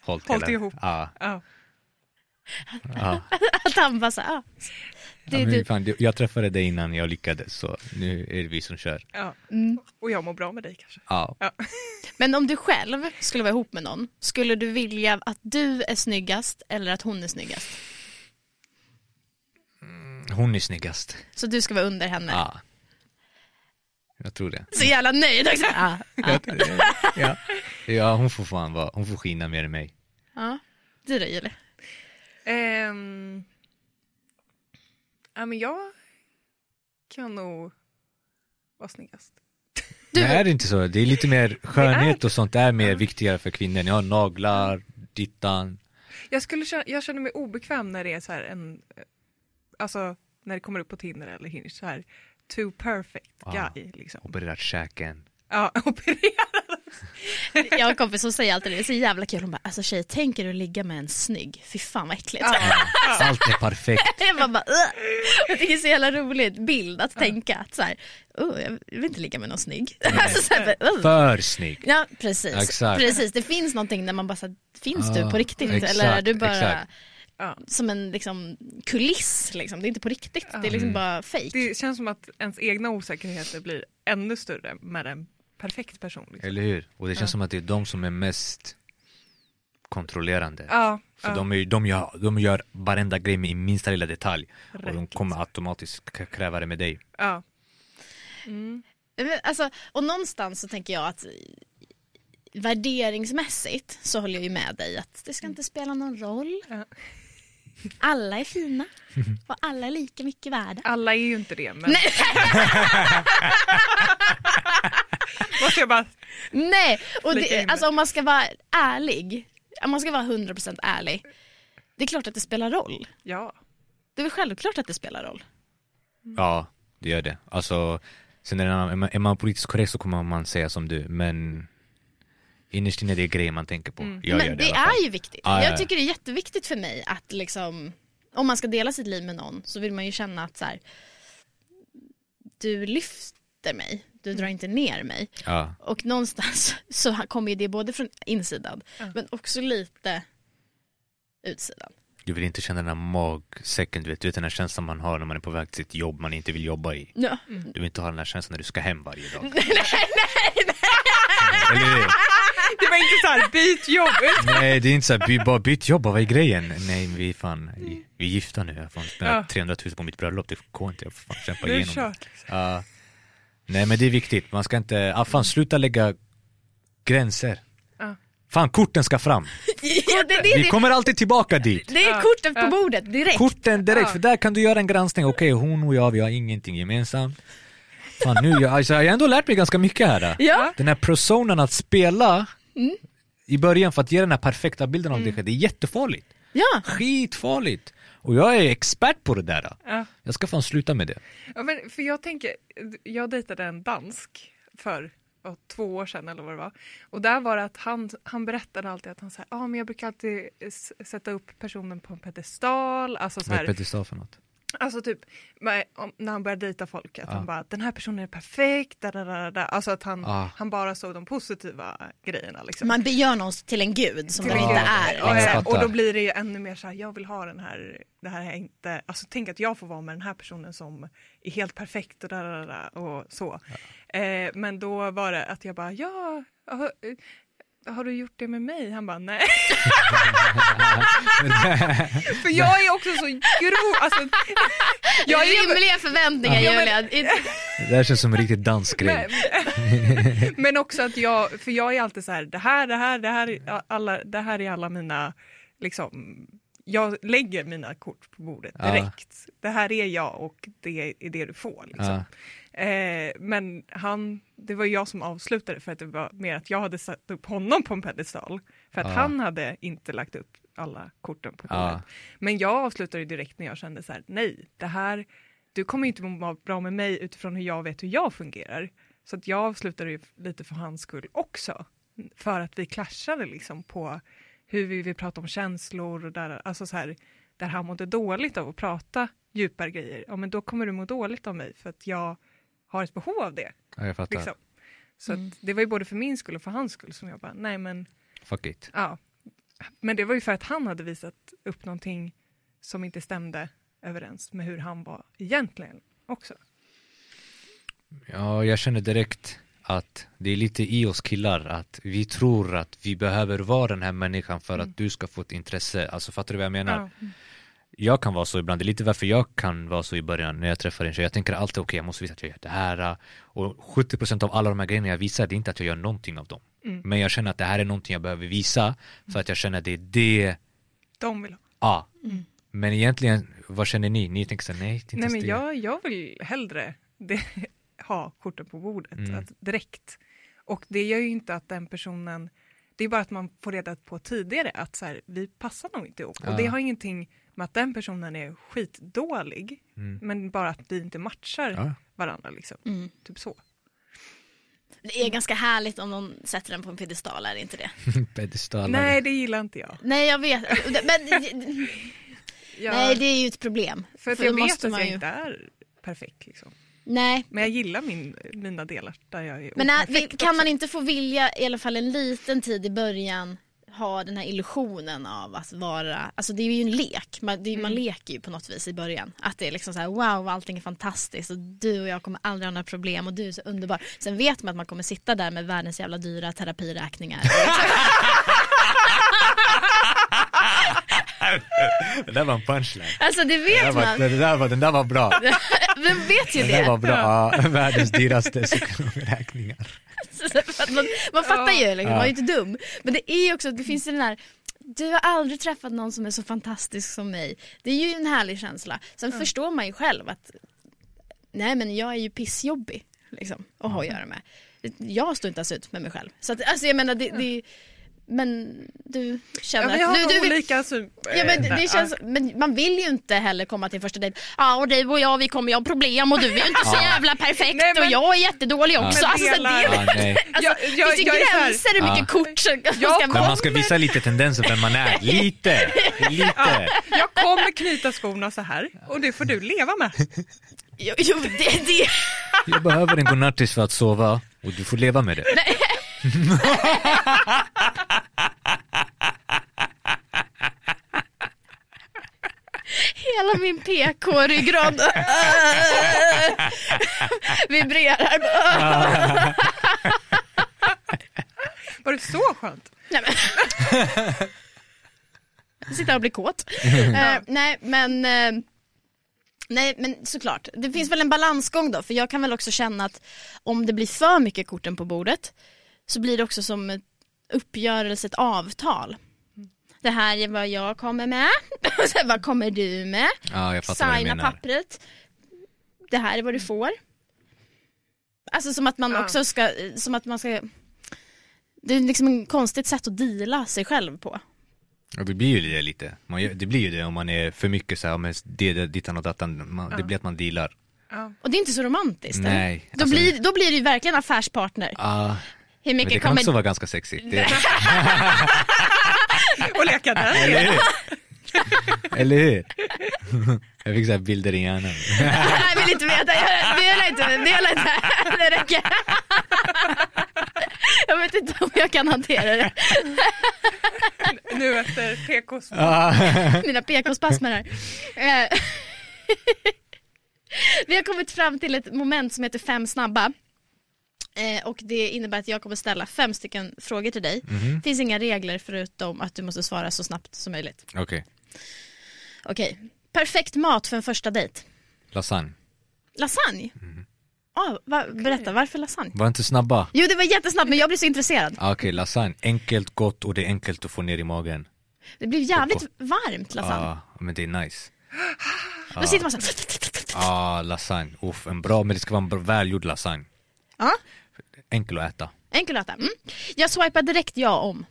hållit, Hållit ihop. Ja, Ja. ja. <laughs> Att han bara så ah, ja du. fan, det- jag träffade dig innan jag lyckades så nu är det vi som kör. Ja. Mm. Och jag mår bra med dig kanske. Ja. Ja. <laughs> Men om du själv skulle vara ihop med någon, skulle du vilja att du är snyggast eller att hon är snyggast? Hon är snyggast. Så du ska vara under henne? Ja. Jag tror det. Så jävla nöjd också. Tror det. Ja. ja, hon får fan vara, hon får skina mer än mig. ja. Du då Julie? Ehm, ja men jag kan nog vara snyggast. Du, Nej, är det inte så? Det är lite mer skönhet och sånt är mer viktigare för kvinnor. Ni har naglar, dittan. Jag, skulle jag känner mig obekväm när det är så här en, eh, alltså när det kommer upp på Tinder eller Hinge så här, too perfect Ah. guy liksom. Opererat käken. Ja, <laughs> opererad. jag har en kompis som säger alltid det, det är så jävla kul. Hon bara, alltså tjej, tänker du ligga med en snygg? Fy fan vad äckligt. Allt är perfekt. <laughs> Jag bara, jag tycker det är så jävla roligt bild att tänka att så här, oh, jag vill inte ligga med någon snygg. <laughs> alltså, så här, bara, "Ugh." För snygg. Ja precis, Exakt. precis. det finns någonting när man bara så här, finns du Ja, på riktigt exakt, eller är du bara exakt. Ja. som en liksom, kuliss liksom. det är inte på riktigt, det är liksom Mm. bara fake. Det känns som att ens egna osäkerheter blir ännu större med en perfekt person. Liksom. Eller hur? Och det känns som att det är de som är mest kontrollerande. Ja, För ja. de, är, de, gör, de gör varenda grej med i minsta lilla detalj. Och de Rätt. kommer automatiskt kräva det med dig. ja. Mm. Men, Alltså, och någonstans så tänker jag att värderingsmässigt så håller jag ju med dig att det ska inte spela någon roll. Ja. Alla är fina och alla är lika mycket värda. Alla är ju inte det, men Nej. <laughs> måste jag bara, Nej, och det, alltså om man ska vara ärlig, om man ska vara 100% ärlig, det är klart att det spelar roll. ja. Det är väl självklart att det spelar roll. Ja, det gör det. Alltså, sen är, man, är man politiskt korrekt så kommer man säga som du, men innerst inne är det grejer man tänker på. Jag gör Men det, det är ju viktigt. Ja, ja, ja. Jag tycker det är jätteviktigt för mig att liksom, om man ska dela sitt liv med någon så vill man ju känna att så här, du lyfter mig, du drar inte ner mig. Ja, Och någonstans <laughs> så kommer ju det både från insidan men också lite utsidan. du vill inte känna den här magsäcken, du vet, du vet den här känslan man har när man är på väg till sitt jobb man inte vill jobba i. Ja. Du vill inte ha den här känslan när du ska hem varje dag. <laughs> nej, nej, Eller hur? Det var inte så här, byt jobb. Nej, det är inte så här, by, bara byt jobb, vad är grejen? Nej, vi är fan, vi, är gifta nu, jag får spendera Ja. 300 000 på mitt bröllop, det går inte, jag får fan kämpa igenom kört. Liksom. Ja. nej men det är viktigt, man ska inte, ah, fan sluta lägga gränser. Fan korten ska fram, <laughs> Ja, det, det, vi det, kommer alltid tillbaka dit. det är Ja. kortet på bordet direkt. Korten direkt, Ja. för där kan du göra en granskning, okej hon och jag, vi har ingenting gemensamt. Fan nu, jag, alltså, jag har ändå lärt mig ganska mycket här. Ja. Den här personen att spela Mm. i början för att ge den här perfekta bilden av dig själv, det är jättefarligt. ja. Skitfarligt! Och jag är expert på det där. Ja. Jag ska fan sluta med det. Ja, men för jag tänker, jag dejtade en dansk för två år sedan eller vad det var. Och där var det att han, han berättade alltid att han sa, ah, men jag brukar alltid sätta upp personen på en pedestal. Alltså, så Vad är här, pedestal för något? Alltså typ när han började dejta folk, att Ja. han bara, den här personen är perfekt, da, da, da, da. alltså att han, Ah. han bara såg de positiva grejerna. Liksom. Man gör någon till en gud som de inte är. Ja, Ja, ja, Liksom. och då blir det ju ännu mer så här, jag vill ha den här, det här är inte, alltså tänk att jag får vara med den här personen som är helt perfekt och där, där, där och så. Eh, men då var det att jag bara, ja, har, du gjort det med mig? Han bara, nej. <laughs> För jag är också så grov, alltså. Jag är, Rimliga förväntningar Ja, Julia. Inte- Det här känns som en riktigt dansk grej. men, men också att jag, för jag är alltid så här, det här, det här, det här, är alla, det här är alla mina, liksom, jag lägger mina kort på bordet Ja. direkt. Det här är jag och det är det du får. Liksom. Eh, men han, det var jag som avslutade för att det var mer att jag hade satt upp honom på en pedestal. För att Ja. han hade inte lagt upp alla korten på bordet. Ja. Men jag avslutade direkt när jag kände så här, nej, det här, du kommer inte må bra med mig utifrån hur jag vet hur jag fungerar. Så att jag avslutade ju lite för hans skull också. För att vi clashade liksom på hur vi vill prata om känslor och där, alltså så här, där han mådde dåligt av att prata djupare grejer. Ja, men då kommer du må dåligt av mig för att jag har ett behov av det. Ja, jag fattar. Liksom. Så att det var ju både för min skull och för hans skull som jag bara, nej men Fuck it. Ja. Men det var ju för att han hade visat upp någonting som inte stämde överens med hur han var egentligen också. Ja, jag känner direkt att det är lite i oss killar att vi tror att vi behöver vara den här människan för att du ska få ett intresse. Alltså fattar du vad jag menar? Mm. Ja. Jag kan vara så ibland, det är lite varför jag kan vara så i början när jag träffar en tjej. Jag tänker alltid okej, jag måste visa att jag gör det här. Och 70% av alla de här grejerna jag visar, det är inte att jag gör någonting av dem. Mm. Men jag känner att det här är någonting jag behöver visa för att jag känner att det är det, De vill ha. ja. Men egentligen, vad känner ni? Ni tänker såhär, nej, det är inte Nej men jag, jag vill hellre det, <laughs> ha korten på bordet Mm. direkt. Och det gör ju inte att den personen, det är bara att man får reda på tidigare att så här, vi passar nog inte ihop. Ja. Och det har ingenting med att den personen är skitdålig, Mm. men bara att vi inte matchar Ja. varandra liksom. Mm. Typ så. Det är ganska härligt om någon sätter den på en piedestal, är det inte det? <laughs> Pedestaler. Nej det gillar inte jag. Nej jag vet, men <laughs> jag nej det är ju ett problem. För att då jag vet måste att man jag ju- inte är perfekt. Liksom. Nej, Men jag gillar min, mina delar där jag är men äh, operfekt kan också. man inte få vilja i alla fall en liten tid i början ha den här illusionen av att vara, alltså det är ju en lek, man, det är, man leker ju på något vis i början. Att det är liksom så här wow allting är fantastiskt och du och jag kommer aldrig ha några problem och du är så underbar. Sen vet man att man kommer sitta där med världens jävla dyra terapiräkningar. <laughs> <laughs> Det där var en punchline. Alltså det Det vet där var, man, det där var, den där var bra. <laughs> man vet ju Den där var det. bra. Ja, världens dyraste <laughs> att man, man fattar ju, liksom, man är ju inte dum. Men det är ju också, det finns ju den här du har aldrig träffat någon som är så fantastisk som mig. Det är ju en härlig känsla. Sen förstår man ju själv att nej men jag är ju pissjobbig. liksom, och ha att göra med. Jag står inte ens ut med mig själv. Så att, alltså jag menar det, det men du Ja, känner vi har att du, du olika syn. Ja, men det, känns, men man vill ju inte heller komma till en första dejt. Ja och du och jag vi kommer ju ha problem och du är ju inte så jävla perfekt Nej, men- och jag är jättedålig också. Alltså, delar- det, Ja, nej. <laughs> alltså, Jag- jag- finns ju gränser hur mycket Ja. kort som ska Men vara. man ska visa lite tendenser vem man är. <laughs> Lite, lite. Jag kommer knyta skorna så här och det får du leva med. Jo, jo det, det. Jag behöver en godnattis för att sova och du får leva med det. <laughs> Hela min PK-ryggrad <laughs> vibrerar. <laughs> Var det så skönt? Nej, men. Här och blir kåt. <laughs> Eh, nej men eh, Nej men såklart, det finns väl en balansgång då för jag kan väl också känna att om det blir för mycket korten på bordet så blir det också som ett uppgörelse, ett avtal. Det här är vad jag kommer med, <laughs> vad kommer du med? Ja, jag fattar vad du Signa menar. pappret. Det här är vad du får. Alltså som att man Ja. också ska, som att man ska Det är liksom en konstigt sätt att deala sig själv på. Ja, det blir ju det lite. Man, gör- det blir ju det om man är för mycket så här, men det, det, dittan och dattan. Man, Det blir att man dealar. Ja. Och det är inte så romantiskt. Nej, Då, alltså- blir, då blir det ju verkligen affärspartner. Ah, Hur men mycket det kan kommer... också vara ganska sexigt. Det, <laughs> <laughs> Och leka där. eller hur? <laughs> eller hur? Jag fick så här bilder i hjärnan. Nej, jag vill inte veta. Jag inte. Dela inte. Det räcker. Jag vet inte om jag kan hantera det. Nu efter PKs. Mina PK-spasmer här. Eh, Vi har kommit fram till ett moment som heter fem snabba. Eh, Och det innebär att jag kommer ställa fem stycken frågor till dig. Det finns inga regler förutom att du måste svara så snabbt som möjligt. Okej, Okej. Perfekt mat för en första dejt. lasagne. Lasagne? Ah, va, berätta, varför lasagne? Var inte snabba? Jo, det var jättesnabbt men jag blev så intresserad. Ah, Okej, lasagne. Enkelt, gott och det är enkelt att få ner i magen. Det blev jävligt varmt lasagne. Ja, men det är nice. Då sitter man så här. Ah, lasagne. Uff, en bra, men det ska vara en bra, välgjord lasagne. Ja, Enkel att äta. enkel att äta. Mm. Jag swipar direkt ja om.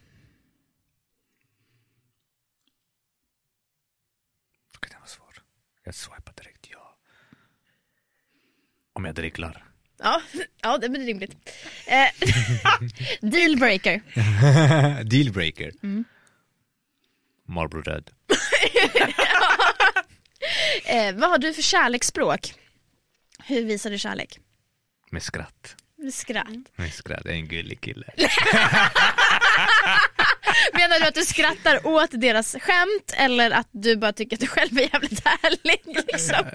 Okej, den var svår. Jag swipar direkt ja. Om jag dricklar. Ja, ja det blir rimligt. Eh, <laughs> dealbreaker. <laughs> Dealbreaker. Marlboro Red. <laughs> Eh, vad har du för kärleksspråk? Hur visar du kärlek? Med skratt. Skratt. Med skratt. Jag är en gullig kille. <laughs> Menar du att du skrattar åt deras skämt eller att du bara tycker att du själv är jävligt härlig? Liksom?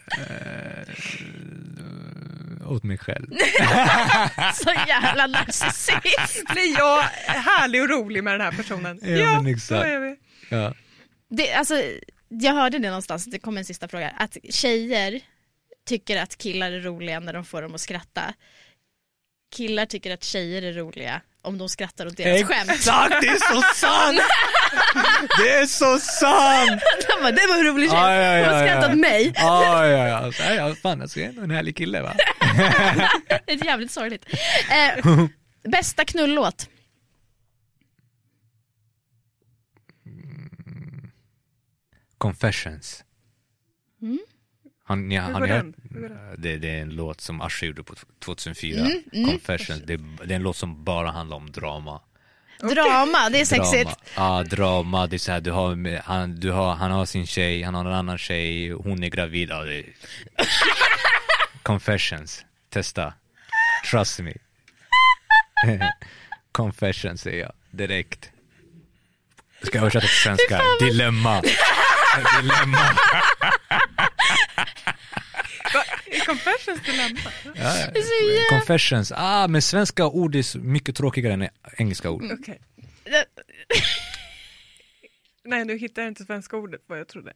Åt mig själv. <laughs> Så jävla narcissist. Blir jag härlig och rolig med den här personen? Ja, så exakt. är vi. Ja. Det, alltså, jag hörde det någonstans, det kom en sista fråga, att tjejer tycker att killar är roliga när de får dem att skratta. Killar tycker att tjejer är roliga om de skrattar åt deras skämt. Exakt, det är så sant! Det är så sant! De bara, det var en rolig tjej, Ja, ja, ja, hon skrattar ja. åt mig. Ja, ja, ja. Alltså, ja, fan alltså, jag är en härlig kille va? <laughs> Det är jävligt sorgligt. Eh, bästa knullåt? Confessions. Han, ja, Hur han går den? Hur går den? det, det är en låt som Usher gjorde på 2004. Mm, Confessions. Det, är- det är en låt som bara handlar om drama. Drama, det är sexigt. Ja, drama. Det är så här, du har, han, du har, han har sin tjej, han har en annan tjej, hon är gravid. Det är... Confessions. Testa. Trust me. <laughs> Confessions säger jag direkt. Ska jag översätta till svenska? Dilemma. <laughs> Dilemma. <laughs> Confessions dilemma? Det är så jävla... Confessions. Ah, men svenska ord är mycket tråkigare än engelska ord. Okej. <laughs> Nej, nu hittar jag inte svenska ordet vad jag trodde.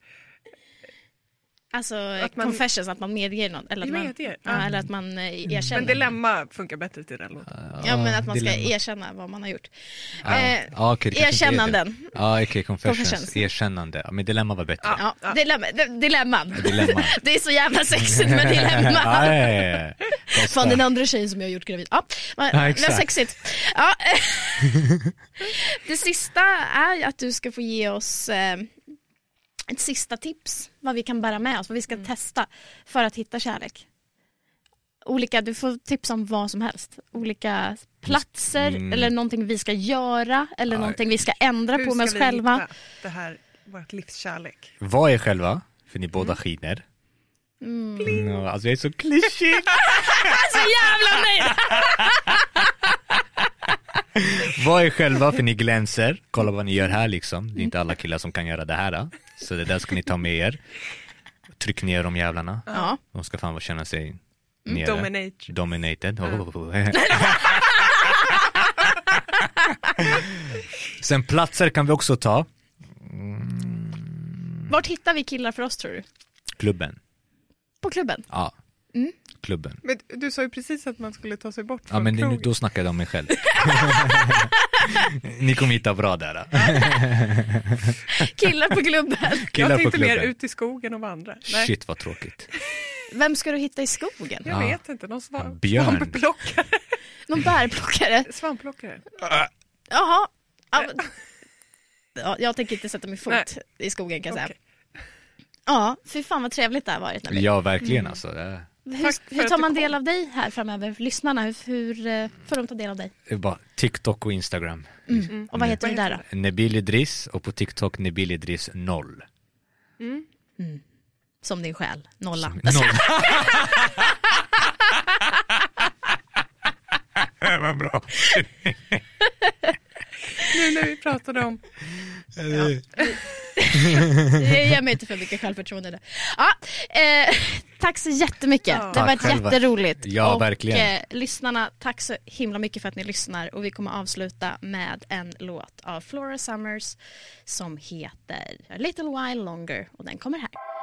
Alltså Att man- confessions, att man medger något. Eller att man, Medger, ja, ja. eller att man eh, erkänner. Men dilemma funkar bättre till den låten. ja men att man ska dilemma. erkänna vad man har gjort. Ja. Eh, Ja, det. erkännanden. Ja, okej, confessions. Confessions. Erkännande. Ja, men dilemma var bättre. Ja, dilemma, di- dilemman. Dilemma. <laughs> Det är så jävla sexigt med <laughs> dilemma. Ja, ja, ja, ja. Fan den andra tjejen som jag har gjort gravid. Ja, men, Ja, det exakt. var sexigt. Ja, <laughs> det sista är att du ska få ge oss eh, ett sista tips. Vad vi kan bära med oss, vad vi ska Mm. testa för att hitta kärlek. Olika, du får tips om vad som helst. Olika platser Mm. eller någonting vi ska göra eller Ja. någonting vi ska ändra Hur på med oss själva. hitta det här, vårt livskärlek? Var er själva, för ni båda skiner. Mm. Ja, Alltså jag är så klyschig. <laughs> Så jävla nöjd! Var er själva för ni glänser. Kolla vad ni gör här liksom. Det är inte alla killar som kan göra det här. Så det där ska ni ta med er. Tryck ner de jävlarna. Ja. De ska fan känna sig nere. Dominate. Dominated. Oh. <laughs> Sen platser kan vi också ta. Vart hittar vi killar för oss tror du? Klubben. På klubben? Ja. Mm. Klubben. Men du sa ju precis att man skulle ta sig bort Ja från men det, då snackar jag om mig själv. <laughs> ni kommer hitta bra där. Killar på klubben. Killar jag tänkte mer ut i skogen och vandra. Nej, Shit vad tråkigt. Vem ska du hitta i skogen? jag Ja. vet inte. Någon svamp, Björn. svampplockare. Någon bärplockare? svampplockare. Jaha. Ja, jag tänker inte sätta min fot Nej. i skogen kan jag säga. Okej. Ja, fy fan vad trevligt det har varit. Nelly. Ja verkligen alltså. Det Hur, hur tar man del av dig här framöver? Lyssnarna, hur, hur eh, får de ta del av dig? är bara TikTok och Instagram. Mm. Och vad heter du där då? Nebil Idris och på TikTok Nebil Idris 0. Som din själ, nolla. Noll. <laughs> <laughs> Vad bra. <laughs> <laughs> Nu när vi pratade om... Det <laughs> ger mig inte för mycket självförtroende. där. Ja, eh, tack så jättemycket. Ja. Det har varit själva. jätteroligt. Ja, och, verkligen. Eh, lyssnarna, tack så himla mycket för att ni lyssnar. Och vi kommer avsluta med en låt av Flora Summers som heter A little while longer och den kommer här.